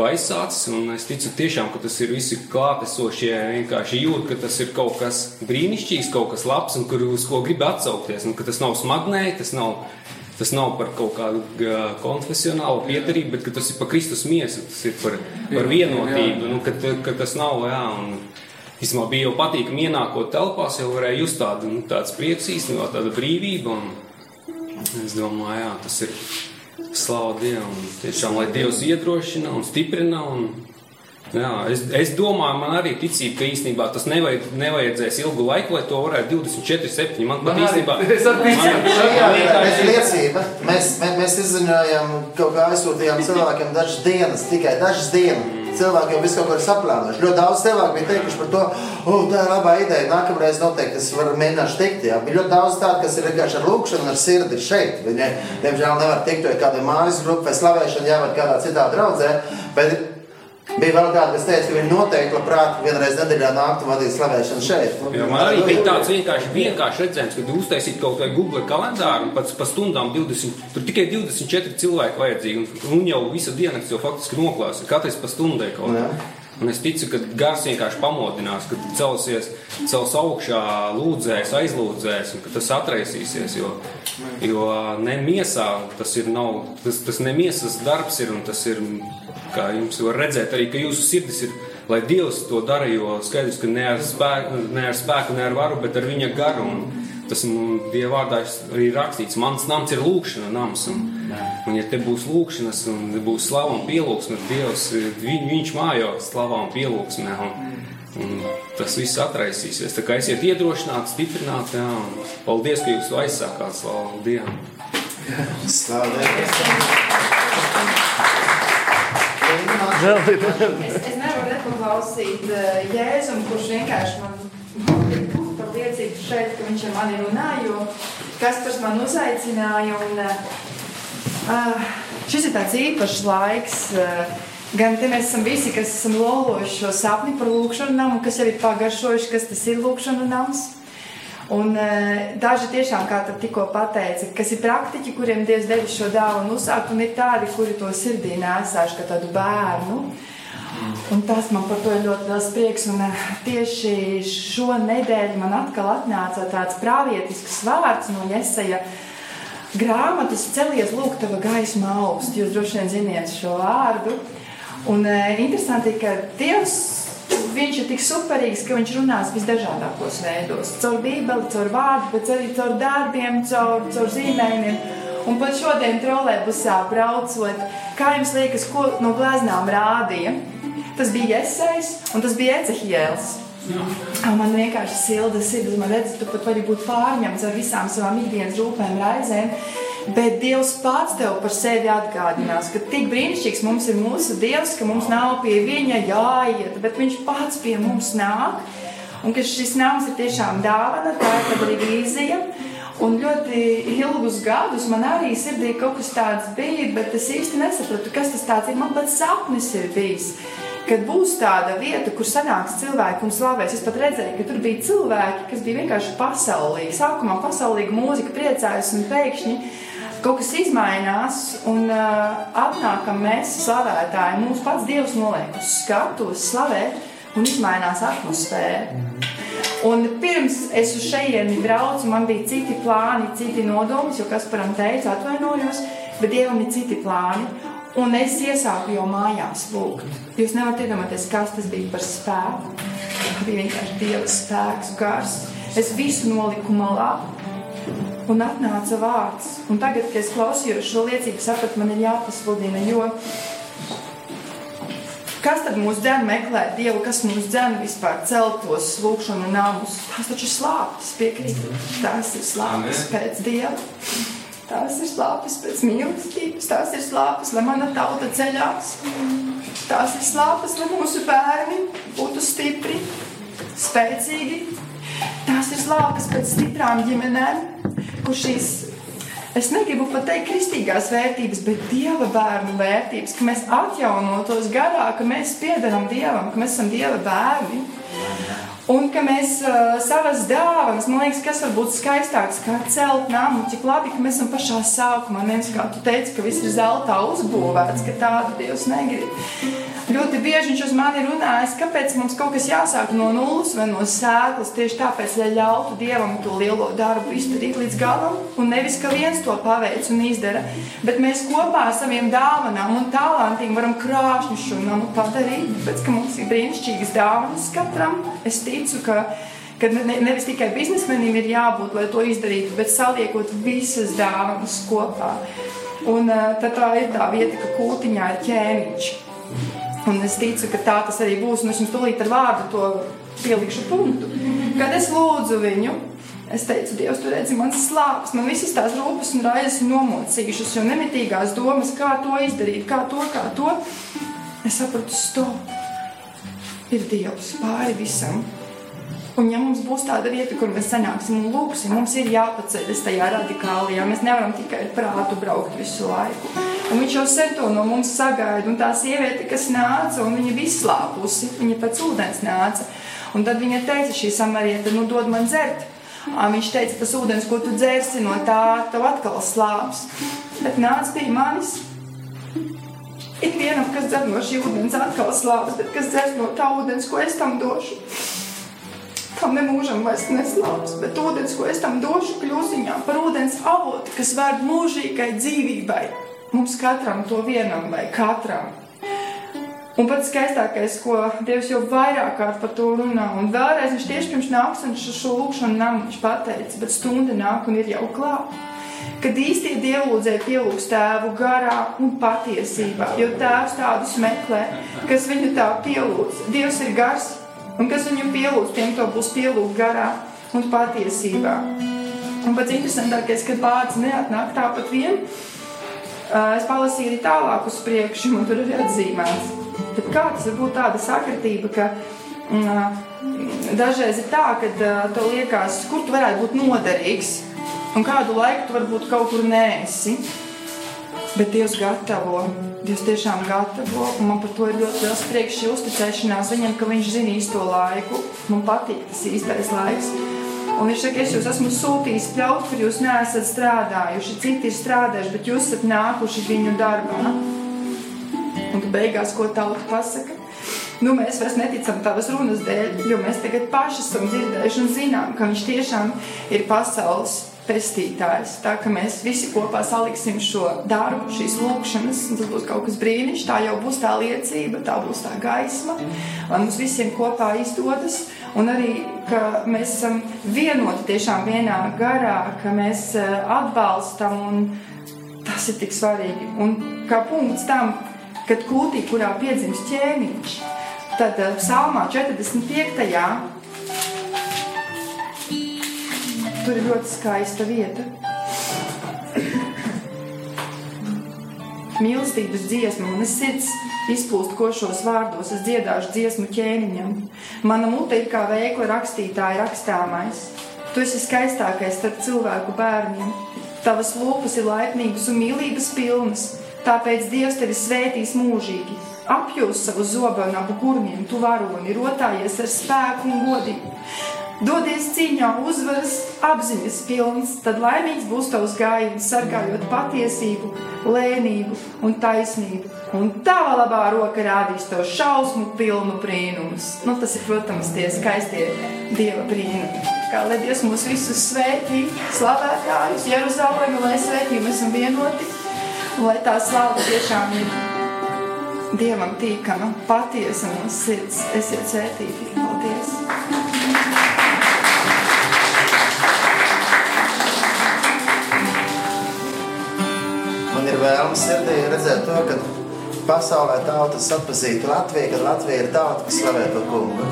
To aizsācis, un es ticu tiešām, ka tas ir visi klātesošie. Vienkārši jūt, ka tas ir kaut kas brīnišķīgs, kaut kas labs, un kur, uz ko grib atsaukties. Un ka tas nav smagnēji, tas nav Tas nav par kaut kādu konfesionālu piedarību, bet tas ir par Kristus miesu, tas ir par, par vienotību. Nu, kad, kad tas nav, jā, un, Īstenībā bija jau patīkami ienākot telpās, jau varēja just tādu, nu, prieks īstenībā, tāda brīvība. Un es domāju, jā, tas ir slavu Dievam. Tiešām, lai Dievs iedrošina un stiprina un Jā, es, es domāju, man arī ticība, ka īstenībā tas nevajag, nevajadzēs ilgu laiku, lai to varētu 24, 7. Man pat īstenībā tas ir liecība. Mēs, mēs, mēs izziņojam, kaut kā aizsūtījām cilvēkiem dažas dienas, tikai dažas dienas. Cilvēki jau visu kaut ko ir saplānojuši. Ļoti daudz cilvēku bija teikuši par to, oh, tā ir labā ideja. Nākamreiz noteikti es varu mēģināt tikt. Jā. Bija ļoti daudz tādu, kas ir vienkārši ar lūkšanu ar sirdi šeit. Viņi, diemžēl, nevar tikt vai kādai mājas grupai vai slavēšanu, jāvar kādā citā draudzē. Bet Bija vēl kāda, kas teica, ka viņi noteikti labprāt vienreiz nedēļā nāktu vadīt slavēšanu šeit. Jā, man arī bija tāds vienkārši, vienkārši redzējums, ka uztaisīt kaut vai Google kalendāru un pats pa stundām 20, tur tikai 24 cilvēki vajadzīgi un, un jau visa diennakts jau faktiski noklāsa, katrs pa stundai kaut kā. Un es ticu, ka gars vienkārši pamodinās, kad celsies, cels augšā, lūdzēs, aizlūdzēs, un ka tas atraisīsies. Jo, jo ne miesā tas ir, nav, tas, tas ne miesas darbs ir, un tas ir kā jums var redzēt, arī jūsu sirdis ir, lai Dievs to dara, jo skaidrs, ka ne ar spēku, ne ar, spēku, ne ar varu, bet ar viņa garu. Un tas Dieva vārdā arī rakstīts, mans nams ir lūkšana nams. Un, un ja te būs lūkšanas un būs slava un pielūgsme, Dievs, viņ, viņš mājo slavā un pielūgsmē. Un, un tas viss atraisīsies. Tā kā esiet iedrošināti, stiprināti. Jā, un paldies, ka jūs aizsākāt. Slavu Dievam! Slavu! Es, es nevaru nepaklausīt uh, Jēzum, kurš vienkārši man par liecību šeit, ka viņš ar mani runāja, jo Kaspars man uzaicināja. Un, uh, šis ir tāds īpašs laiks. Uh, Gan te mēs esam visi, kas esam lolojuši šo sapni par lūkšanu namu, kas jau ir pagaršojuši, kas tas ir lūkšanu nams. Un uh, daži tiešām, kā tu tikko pateici, kas ir praktiķi, kuriem Dievs devis šo dāvanu uzsākt, un ir tādi, kuri to sirdī nesāšu kā tādu bērnu. Un tas man par to ir ļoti liels prieks. Un uh, tieši šo nedēļu man atkal atnāca tāds pravietisks vārds no Jesaja grāmatas celies lūk tava gaisma augst. Jūs droši vien ziniet šo vārdu. Un uh, interesanti, ka Dievs viņš ir tik superīgs, ka viņš runās visdažādākos veidos. Caur bībeli, caur vārdu, bet arī caur darbiem, caur, caur zīmējumiem. Un pat šodien trolēbusā braucot, kā jums liekas, ko no glāznām rādīja? Tas bija Esais un tas bija Ecehiels. Man vienkārši silda sirds, man redz, tu pat vari būt pārņemts ar visām savām ikdienas rūpēm, raizēm. Bet Dievs pats tev par sevi atgādinās, ka tik brīnišķīgs mums ir mūsu Dievs, ka mums nav pie viņa jāiet, bet viņš pats pie mums nāk. Un ka šis nams ir tiešām dāvana, tā ir arī vīzija. Un ļoti ilgus gadus man arī sirdī kaut kas tāds bija, bet es īsti nesapratu, kas tas ir. Man pat sapnis ir bijis, kad būs tāda vieta, kur sanāks cilvēki un slavēs. Es pat redzēju, ka tur bija cilvēki, kas bija vienkārši pasaulīgi. Sākumā pasaulīga mūzika priecājas un pēkšņi kaut kas izmainās, un uh, atnākam mēs, slavētāji, mūsu pats Dievs noliek uz skatuves, slavēt, un izmainās atmosfēra. Un pirms es uz šejieni braucu, man bija citi plāni, citi nodomi, jo kas param teica, atvainojos, bet Dievam ir citi plāni. Un es iesāku jau mājās lūgt. Jūs nevarat iedomāties, kas tas bija par spēku. Tas bija vienkārši Dieva spēks, gars. Es visu noliku malā, un atnāca vārds. Un tagad, kad es klausījos šo liecību, sapratu, man ir jāpasludina, jo kas tad mūs dzen meklēt Dievu, kas mūs dzen vispār celtos lūkšanu namus? Tas taču ir slāpes, piekrīt. Tas ir slāpes pēc Dieva. Tās ir slāpes pēc mīlestības, tās ir slāpes, lai mana tauta ceļās. Tās ir slāpes, lai mūsu bērni būtu stipri, spēcīgi. Tās ir slāpes pēc stiprām ģimenēm, kur šīs Es negribu pat teikt kristīgās vērtības, bet dieva bērnu vērtības, ka mēs atjaunotos garā, ka mēs piedaram dievam, ka mēs esam dieva bērni. Un ka mēs uh, savas dāvanas, man liekas, kas var būt skaistāks kā celt namu, cik labi, ka mēs esam pašā sākumā. Nevis kā tu teici, ka viss ir zeltā uzbūvēts, ka tādu Dievs negrib. Ļoti bieži viņš uz mani runājas, kāpēc mums kaut kas jāsāk no nulles vai no sēklas. Tieši tāpēc, lai ļautu Dievam to lielo darbu izdarīt līdz galam, un nevis ka viens to paveic un izdara, bet mēs kopā ar saviem dāvanām un talantiem varam krāšņu šo namu padarīt, tāpēc, ka mums ir brīnišķīgas dāvanas katram. Es ticu, ka ka ne, nevis tikai biznesmenim ir jābūt, lai to izdarītu, bet saliekot visas dāvanas kopā. Un uh, tā ir tā vieta, ka kūtiņā ir ķēniņš. Un es ticu, ka tā tas arī būs. Un es jums tūlīt ar vārdu to pielikšu punktu. Kad es lūdzu viņu, es teicu, Dievs, tu redzi manas slāpes, man visas tās rūpes un raizes nomocījušas, jo nemitīgās domas, kā to izdarīt, kā to, kā to. Es sapratu, stop! Ir Dievs pāri visam. Un, ja mums būs tāda vieta, kur mēs sanāksim un lūgsim, mums ir jāpaceļas tajā radikālijā. Mēs nevaram tikai ar prātu braukt visu laiku. Un viņš jau sen to no mums sagaida. Un tā sieviete, kas nāca, un viņa bija slāpusi, viņa pēc ūdens nāca. Un tad viņa teica, šī samarieta, nu dod man dzert. Viņš teica, tas ūdens, ko tu dzersi no tā, tev atkal slāps. Bet nāca pie manis. Ikvienam, kas dzer no šī ūdens, atkal slāpes, bet kas dzer no tā ūdens, ko es tam došu tam nemūžam vairs neslāps, bet ūdens, ko es tam došu, kļūs viņā par ūdens avotu, kas vērt mūžīgai dzīvībai. Mums katram. To vienam vai katram. Un pats skaistākais, ko Dievs jau vairāk kārt par to runā, un vēlreiz viņš tieši pirms nākšanas šo lūkšanu namu viņš pateica, bet stunda nāk un ir jau klāt. Kad īstie dievlūdzēji pielūgs tēvu garā un patiesībā, jo tēvs tādus meklē, kas viņu tā pielūdz. Dievs ir gars, un kas viņam pielūdz, tiem to būs pielūgt garā un patiesībā. Un pats interesantākais, kad vārds neatnāk tāpat vien, es palasīju arī tālāk uz priekšu, un tur ir atzīmēts. Tad kā tas var būt tāda sakritība, ka mm, dažreiz ir tā, ka tev liekas, kur tu varētu būt noderīgs, un kādu laiku tu varbūt kaut kur nēsi. Bet Dievs gatavo, Dievs tiešām gatavo, un man par to ir ļoti liels prieks šī uzticēšanās viņam, ka viņš zina īsto laiku. Man patīk tas īstais laiks. Un viņš saka, es jūs esmu sūtījis pļaut, kur jūs neesat strādājuši, citi ir strādājuši, bet jūs esat nākuši viņu darbā. Un beigās, ko tauta pasaka? Nu, mēs vairs neticam tavas runas dēļ, jo mēs tagad paši esam dzirdējuši un zinām, ka viņš tiešām ir pasaules pestītājs. Tā kā mēs visi kopā saliksim šo darbu, šīs lūkšanas, tas būs kaut kas brīnišķīgs. Tā jau būs tā liecība, tā būs tā gaisma, lai mums visiem kopā izdodas. Un arī, ka mēs esam vienoti tiešām vienā garā, ka mēs eh, atbalstam, un tas ir tik svarīgi. Un kā punkts tam, kad kūtī, kurā piedzimst ķēniņš, tad eh, psalmā 45. Tur ir ļoti skaista vieta. Mīlestības dziesma, un es sirds izplūst košos vārdos, es dziedāšu dziesmu ķēniņam. Mana mute ir kā veikla rakstītāja rakstāmais. Tu esi skaistākais starp cilvēku bērniem. Tavas lūpas ir laipnības un mīlības pilnas, tāpēc Dievs tevi svētīs mūžīgi. Apjūs savu zobenu abu gurniem, tu varoni, rotājies ar spēku un godību. Dodies cīņā, uzvaras, apziņas pilns, tad laimīgs būs tavs gājiens, sargājot patiesību, lēnību un taisnību. Un tava labā roka rādīs to šausmu pilnu brīnumus. Nu, tas ir, protams, tie skaistie dieva brīnumi. Kā lai Dievs mūs visus svētī, slavētājus, Jeruzalemi, lai svētī mēs esam vienoti, un lai tā slāva tiešām ir Dievam tīkama, patiesa no sirds. Esiet svētīti. Paldies! Vēlme sirdī redzēt to, ka pasaulē tautas atpazītu Latviju, ka Latvija ir tauta, kas slavē par kungu.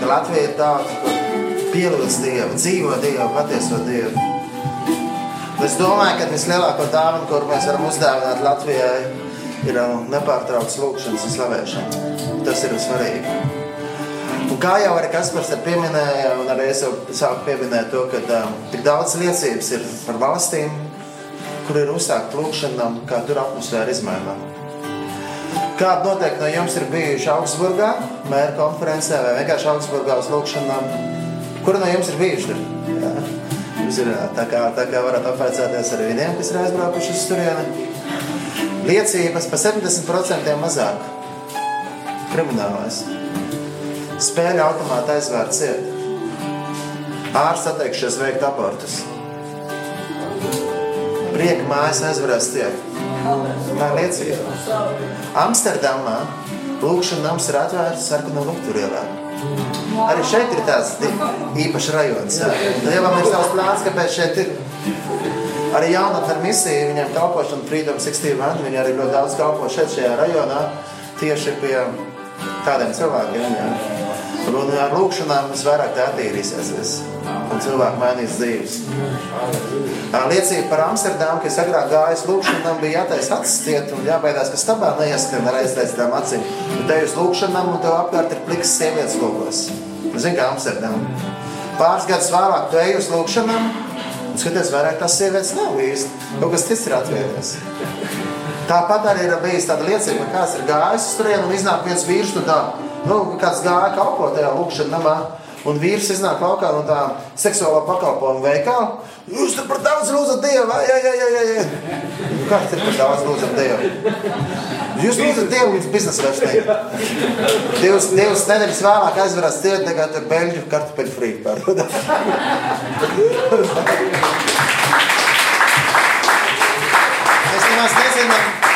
Ka Latvija ir tauta, kur pielūdz Dievu, dzīvo Dievu, patieso Dievu. Es domāju, ka vislielākā dāvana, kur mēs varam uzdāvināt Latvijai, ir nepārtraukts lūkšanas un slavēšana. Tas ir svarīgi. Un kā jau arī Kaspars pieminēja, un arī es jau sāku pieminēt to, ka um, tik daudz liecības ir par valstīm, kur ir uzsākta lūkšana, kā tur atmosfēra izmainās. Kādi noteikti no jums ir bijuši Augsburgā, mēra konferencē vai vienkārši Augsburgā uz lūkšanām? Kur no jums ir bijuši? Jā. Jūs ir, tā, kā, tā kā varat apvaicāties ar viņiem, kas ir aizbraukuši uz turieni. Liecības pa 70% mazāk. Kriminālais. Spēļu automāti aizvērt ciet. Ārsts atteikšies veikt abortus. Prieka mājas aizvarēs tiek. Tā liecība. Amsterdamā lūkšana nams ir atvērts sarkanā lukturīlā. Arī šeit ir tāds īpašs rajons. Dievam ir savs plāns, kāpēc šeit ir. Arī jaunatne ar misiju, viņiem kalpošana Freedom 61, viņi arī ļoti daudz kalpo šeit šajā rajonā, tieši pie tādiem cilvēkiem. Jā. Un ar lūkšanām visvairāk tā attīrīsies. Un cilvēki mainīs dzīves. Liecība par Amsterdamu, kas agrāk gājas lūkšanām, bija jātaisa acis ciet un jābaidās, ka stabā neieskrien ar aiztaisītām acīm. Tu te uz lūkšanām un tev apkārt ir pliks sievietes lūkos. Zini, kā Amsterdam. Pāris gadus vēlāk tu ej uz lūkšanām un skaties, vairāk tās sievietes nav īsti. Kaut kas cits ir atvērties. Tāpat arī ir bijis tāda liecība, kāds ir gājis uz turieni un iznāk viens vīrs no tā, nu, kāds gāja kalpot tajā lūkšanā namā. Un vīrs iznāk laukā no tā seksuālā pakalpojuma veikala. Jūs tur par daudz lūdzat Dievu, jā, jā, jā, jā, jā. Nu, Kāds ir par daudz lūdzat Dievu? Jūs lūdzat Dievu līdz biznesa vairs ne. Divas, divas nedēļas vēlāk aizvarās tie, tagad ir beļģu kartupeļu frī pārdodā. Mēs nemaz nezinām,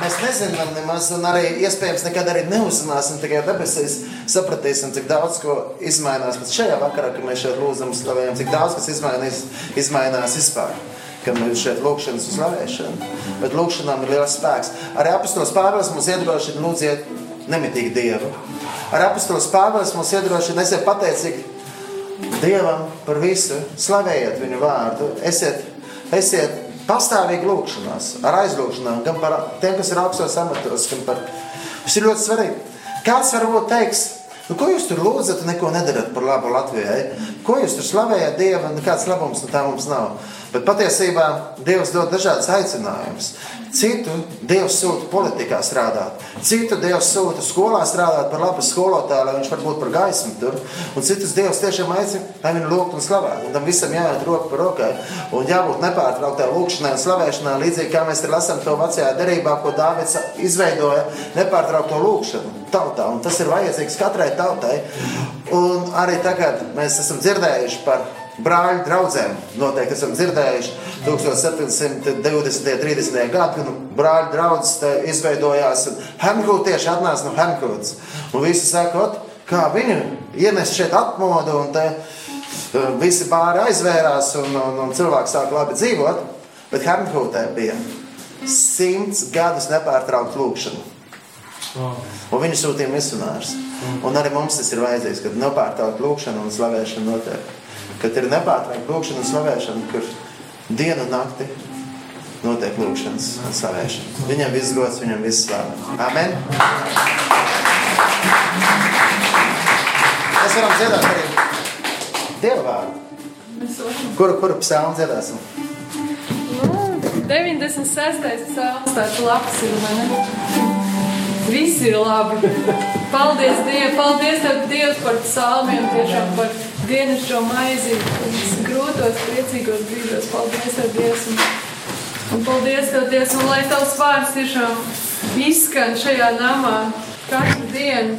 Mēs nezinām, nemaz, un arī iespējams nekad arī neuzzināsim, tikai debesīs sapratīsim, cik daudz ko izmainās. Bet šajā vakarā, kad mēs šeit lūdzam, slavējam, cik daudz kas izmainīs, izmainās vispār. Kad mēs šeit lūkšanas uzlavēšana, bet lūkšanām ir liels spēks. Arī apustulis Pāvils mums iedrošina lūdziet nemitīgi Dievu. Arī apustulis Pāvils mums iedrošina esiet pateicīgi Dievam par visu, slavējiet viņu vārdu, esiet, esiet pastāvīgi lūkšanās, ar aizlūkšanām, gan par tiem, kas ir augstos amatos, gan par. Tas ir ļoti svarīgi. Kāds varbūt teiks, nu, ko jūs tur lūdzat, neko nedarat par labu Latvijai? Ko jūs tur slavējat Dievu, un kāds labums no tā mums nav? Bet patiesībā Dievs dod dažādas aicinājumus. Citu Dievs sūta politikā strādāt, citu Dievs sūta skolā strādāt par labu skolotāju, lai viņš var būt par gaismu tur. Un citus Dievs tiešām aicina, lai viņi lūgtu un slavētu. Un tam visam jāiet roku par rokai. Un jābūt nepārtrauktai lūgšanai un slavēšanai, līdzīgi kā mēs lasām to vecajā derībā, ko Dāvids izveidoja nepārtraukto lūgšanu tautā. Un tas ir vajadzīgs katrai tautai. Un arī tagad mēs esam dzirdējuši par brāļu draugiem. Noteikti esam dzirdējuši 1720. un 30. gadā, kad nu, brāļu draugs izveidojās. Hemkūts tieši atnāca no Hemkūts. Un visi saka, kā viņu ienes šeit atmodu, un te uh, visi pāri aizvērās, un, un, un cilvēki sāk labi dzīvot. Bet Hemkūtē bija simts gadus nepārtraukta lūkšana. Un viņi sūtīja misionārus. Un arī mums tas ir vajadzīgs, kad nepārtraukta lūkšana un slavēšana notiek. Kad ir nepārtraukta lūkšana un slavēšana, kur dienu un nakti notiek lūkšanas un slavēšana. Viņam viss gods, viņam viss slāva. Amen! Mēs varam dziedāt arī Dieva vārdu. Kuru, kuru psalmu dziedāsim? 96. psalms, tāds labs ir, vai ne? Viss ir labi. Paldies Dievam, paldies Dievs, par psalmiem, tiešām par dienas šo maizi, grūtos, priecīgos brīžos. Paldies Dievs. Un, un paldies Tev, Dievs, un lai Tavs vārds tiešām izskan šajā namā katru dienu.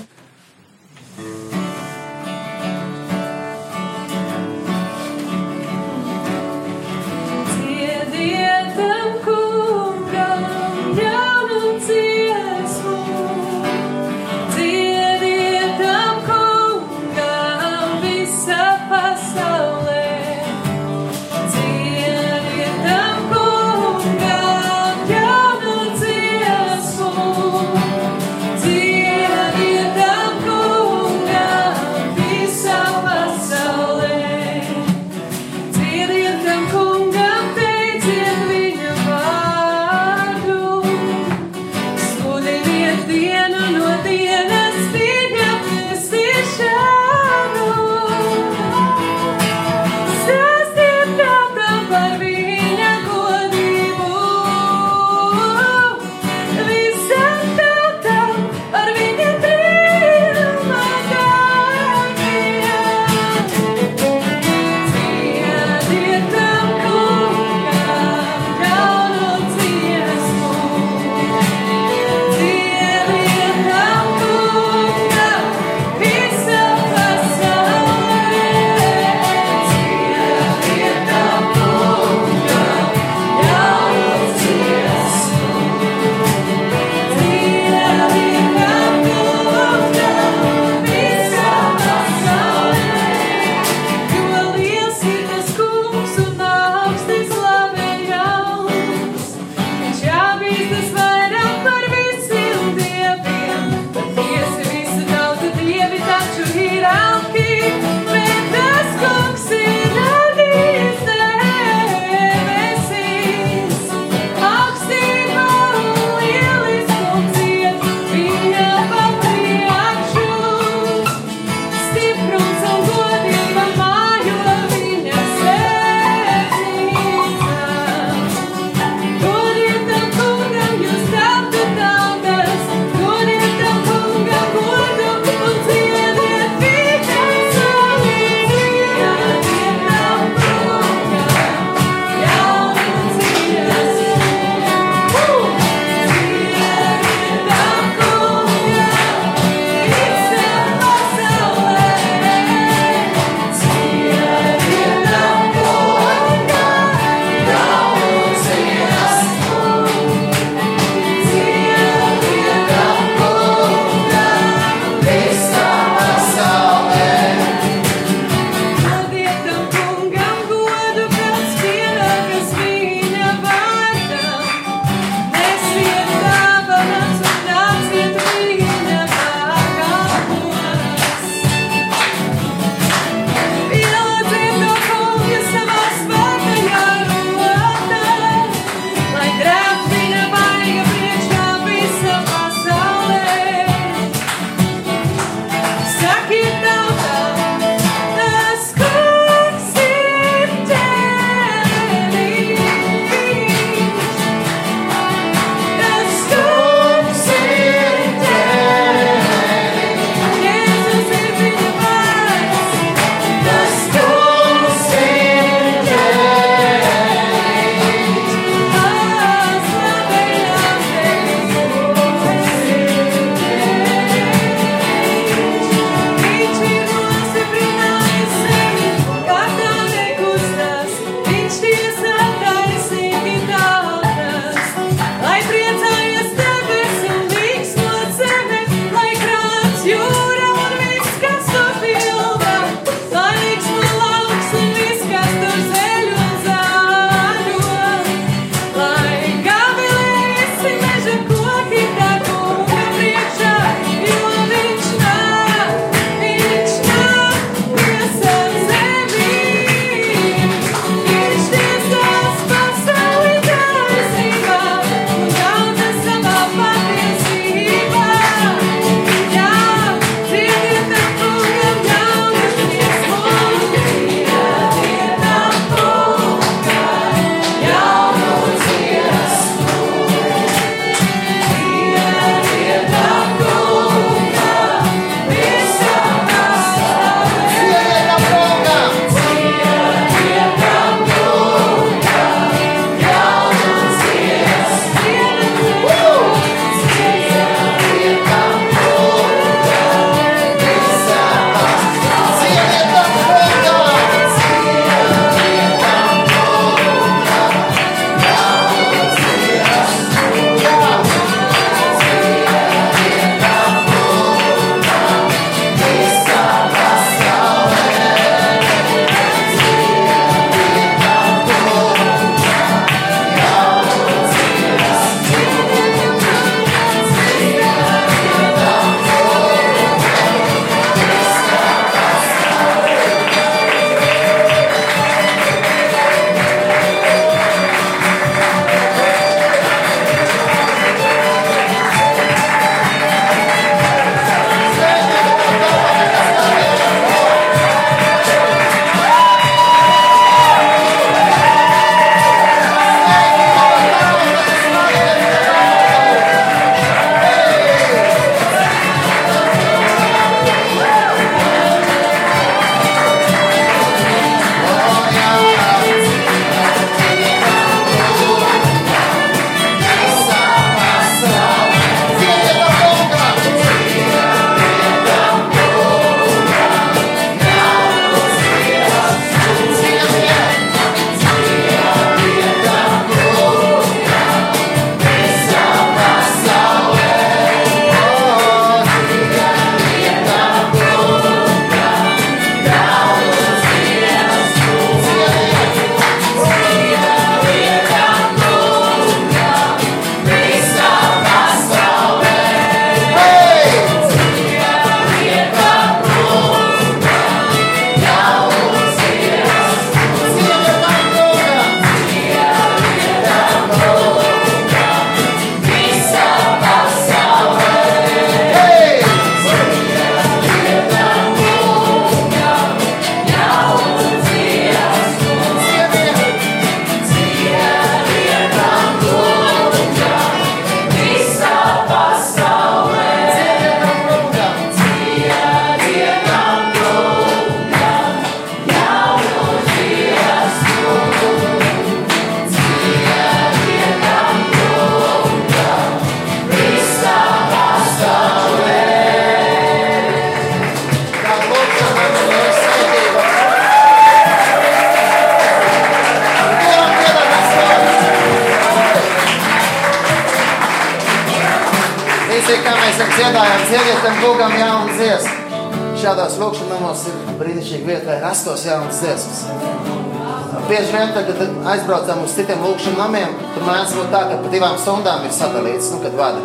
Kad aizbraucam uz citiem lūkšanu namiem, tur mēdz būt tā, ka pa divām stundām ir sadalīts, nu, kad vada.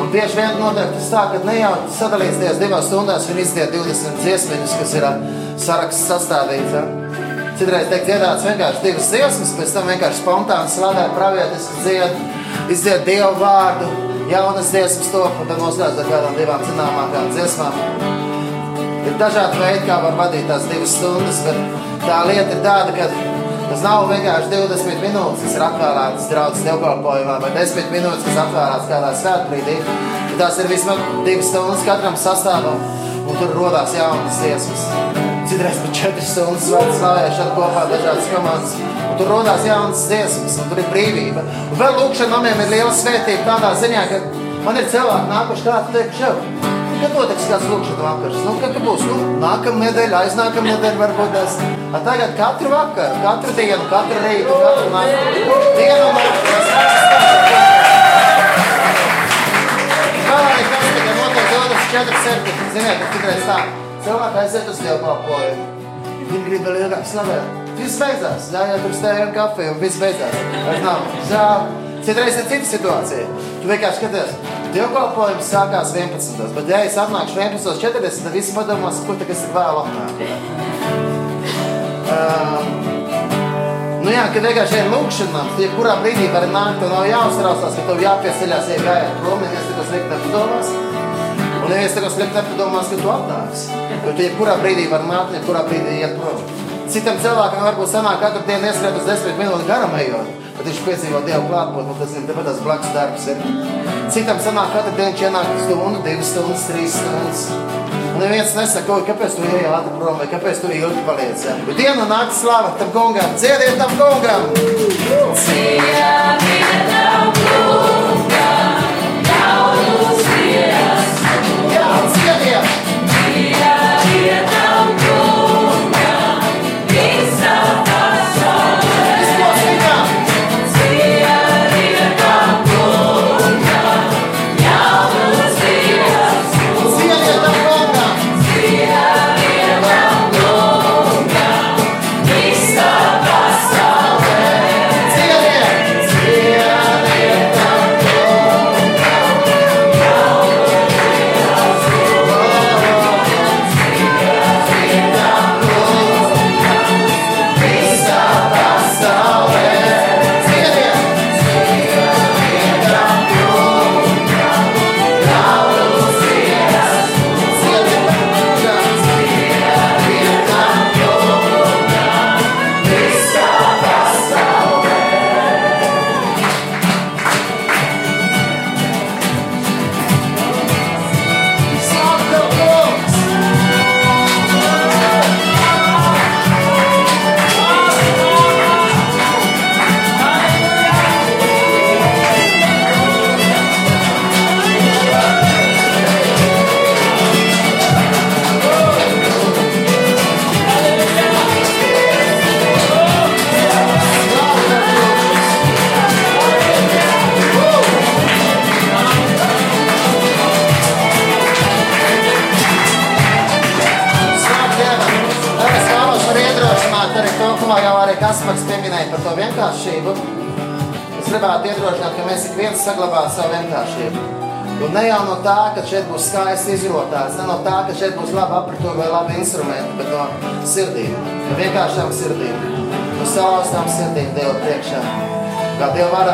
Un bieži vien notiek tas tā, ka ne jau sadalīts tajās divās stundās un izdiet 20 dziesmiņas, kas ir saraksts sastādīts. Ja? Citreiz tiek dziedāts vienkārši divas dziesmas, pēc tam vienkārši spontāni slavē pravietiski dzied, izdzied Dievu vārdu, jaunas dziesmas top, un tad noslēdz ar kādām divām zināmākām dziesmām. Ir dažādi veidi, kā var vadīt tās divas stundas, bet tā lieta ir tāda, ka tas nav vienkārši 20 minūtes, kas ir atvēlētas draudzes dievkalpojumā, vai 10 minūtes, kas atvēlētas kādā svētbrīdī. Tās ir vismaz divas stundas katram sastāvam, un tur rodās jaunas dziesmas. Citreiz pat 4 stundas slavēšana kopā dažādas komandas. Un tur rodās jaunas dziesmas, un tur ir brīvība. Un vēl lūkšana namiem ir liela svētība tādā ziņā, ka man ir cilvēki nākuši teiksi jau. Kad notiks kāds lūkšana vakars? Nu, kad būs? Nu, nākamā nedēļa, aiznākamā nedēļa varbūt tas. A tagad katru vakaru, katru dienu, katru rītu, katru nakti. Dienu 24 7? Ziniet, ka tikreiz tā. Cilvēki aiziet uz dievkalpojumu. Viņi grib vēl ilgāk slavēt. Viss beidzās. Ļaujiet tur stēju un kafiju un viss beidzās. Vairs nav. Žēl. Citreiz ir cita situācija. Tu vienkārši skaties, dievkalpojums sākās 11. Bet, ja es atnākšu 11.40, tad visi padomās, ko tas ir vēl apmēr. Uh, nu jā, kad vienkārši ir lūkšanām, tad jebkurā brīdī var nākt, tev nav jāuztraucās, ka tev jāpieceļās, ja gājiet prom, neviens neko slikti nepadomās. Un neviens neko slikti nepadomās, ka tu atnāksi. Jo tu jebkurā brīdī var nākt, jebkurā brīdī iet prom. Citam cilvēkam varbūt sanāk katru dienu ieskriet uz 10 minūtes garam ejot. Tad viņš piedzīvo Dievu klātbūtni, tas ir tepat tās blakus darbs. Ir. Citam sanāk katru dienu ienāk stundu, divas stundas, trīs stundas. Un neviens nesaka, kāpēc tu ieej ātri prom, vai kāpēc tu ilgi paliec. Ja? Bet diena nāk slava tam kungam, dziediet tam kungam! Dziediet tam kungam,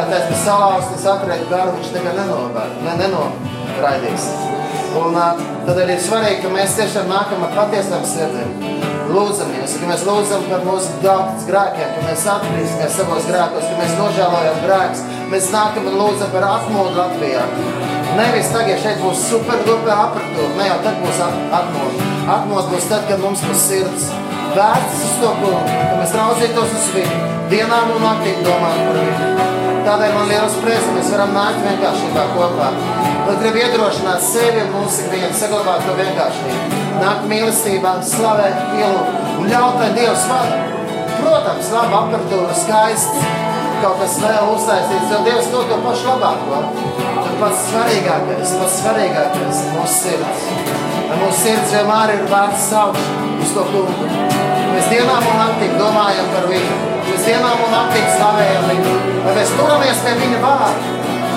Teikt, ka salauztas apriet garu, viņš nekad nenovēr, ne, nenoraidīs. Un tad arī ir svarīgi, ka mēs tiešām nākam ar patiesām sirdīm. Lūdzamies, ka mēs lūdzam par mūsu daudz grēkiem, ka mēs atgriezīsimies savos grēkos, ka mēs nožēlojam grēkus. Mēs nākam un lūdzam par atmodu Latvijā. Nevis tagad šeit būs super dupe apratūra, ne jau tad būs atmodu. Atmodu būs tad, kad mums būs sirds vērts uz to kungu, ka mēs raudzītos uz viņu, dienām un naktīm domāt par viņu. Tādēļ man liels prieks, ka mēs varam nākt vienkāršībā kopā. Lai gribu iedrošināt sevi un mūsu ikvienu saglabāt to vienkāršību. Nākt mīlestībā, slavēt, pielūgt un ļaut, lai Dievs vada. Protams, laba apatūra, skaists, kaut kas vēl uztaisīts, jo Dievs dod to pašu labāko. Un pats svarīgākais, pats svarīgākais ir mūsu sirds. Lai mūsu sirds vienmēr ir vērts saukt uz to kungu. Mēs dienām un naktī domājam par viņu. Dienām un naktī slavējam viņu. Lai mēs turamies pie viņa vārda.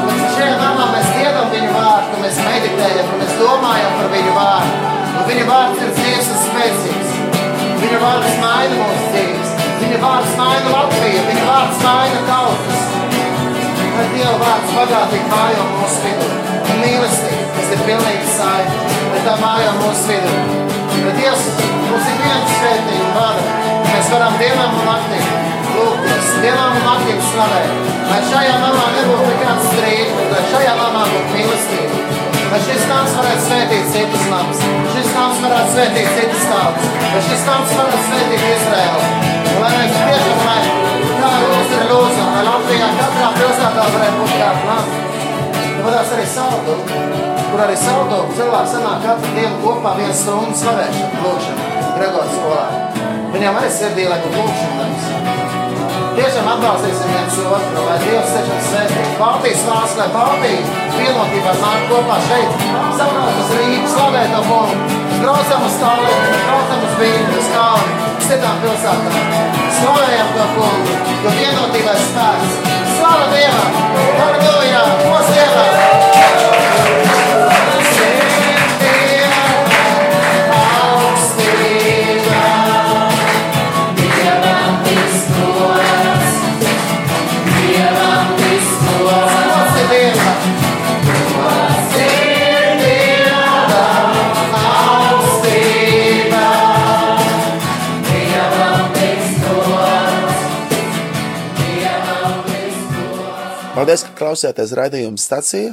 Lai šajā namā mēs dziedam viņu vārdu, ka mēs meditējam, ka mēs domājam par viņu vārdu. Un viņa vārds ir dzīves un spēcīgs. Viņa vārds maina mūsu dzīves. Viņa vārds maina Latviju. Viņa vārds maina tautas. Lai Dieva vārds bagātīgi mājo mūsu vidū. Un mīlestība, kas ir pilnīgi saima, lai tā mājo mūsu vidū. Lai Dievs mums ir viens svētīgi vada. Mēs varam dienām un naktī dienām un naktī slavēt. Lai šajā namā nebūtu nekāds strīds, lai šajā namā būtu mīlestība. Lai šis nams varētu svētīt citus namus, šis nams varētu svētīt citas tautas, lai šis nams varētu svētīt Izraēlu. Lai mēs tiešām, lai tā lūdzu ir lūdzu, lai Latvijā katrā pilsētā varētu būt kāds nams. Tāpēc arī saldu, kur arī saldu cilvēki sanāk katru dienu kopā vienu stundu slavēšanu, lūkšanu, Gregors skolā. Viņam arī sirdī, lai būtu lūkšanas. Tiešām atbalstīsim viens otru, lai Dievs tiešām svētī. Baltijas valsts, lai Baltija vienotībā nāk kopā šeit. Saprāt uz Rīgu, slavēt to kungu. Braucam uz Tallinu, braucam uz Vīnu, uz Kalni, citām pilsētām. Slavējam to kungu, jo vienotībā ir spēks. Slava Dievam! Halleluja! Mūsu Dievam! Paldies, ka klausījāties raidījuma stācijā.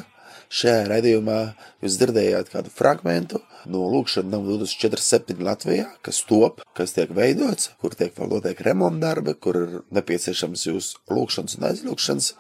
Šajā raidījumā jūs dzirdējāt kādu fragment no Lūkšanas nama 247 Latvijā, kas top, kas tiek veidots, kur tiek notiek remonta darbi, kur ir nepieciešams jūsu lūkšanas un aizlūkšanas.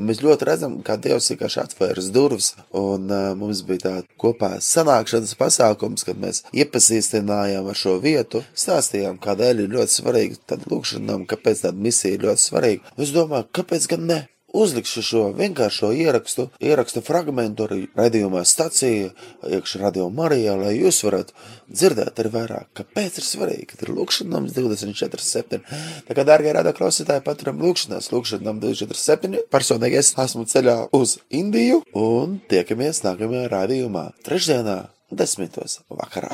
Mēs ļoti redzam, kā Dievs vienkārši atvērs durvis, un uh, mums bija tā kopā sanākšanas pasākums, kad mēs iepazīstinājām ar šo vietu, stāstījām, kādēļ ir ļoti svarīga tāda lūkšanām, kāpēc tāda misija ir ļoti svarīga. Es domāju, kāpēc gan ne? Uzlikšu šo vienkāršo ierakstu, ierakstu fragmentu arī raidījumā stacija, iekšā radio Marijā, lai jūs varat dzirdēt arī vairāk, kāpēc ir svarīgi, kad ir lūkšanams 24-7. Tā kā, dārgie radio klausītāji, paturam lūkšanās, lūkšanām 24-7. Personīgi es esmu ceļā uz Indiju un tiekamies nākamajā raidījumā trešdienā desmitos vakarā.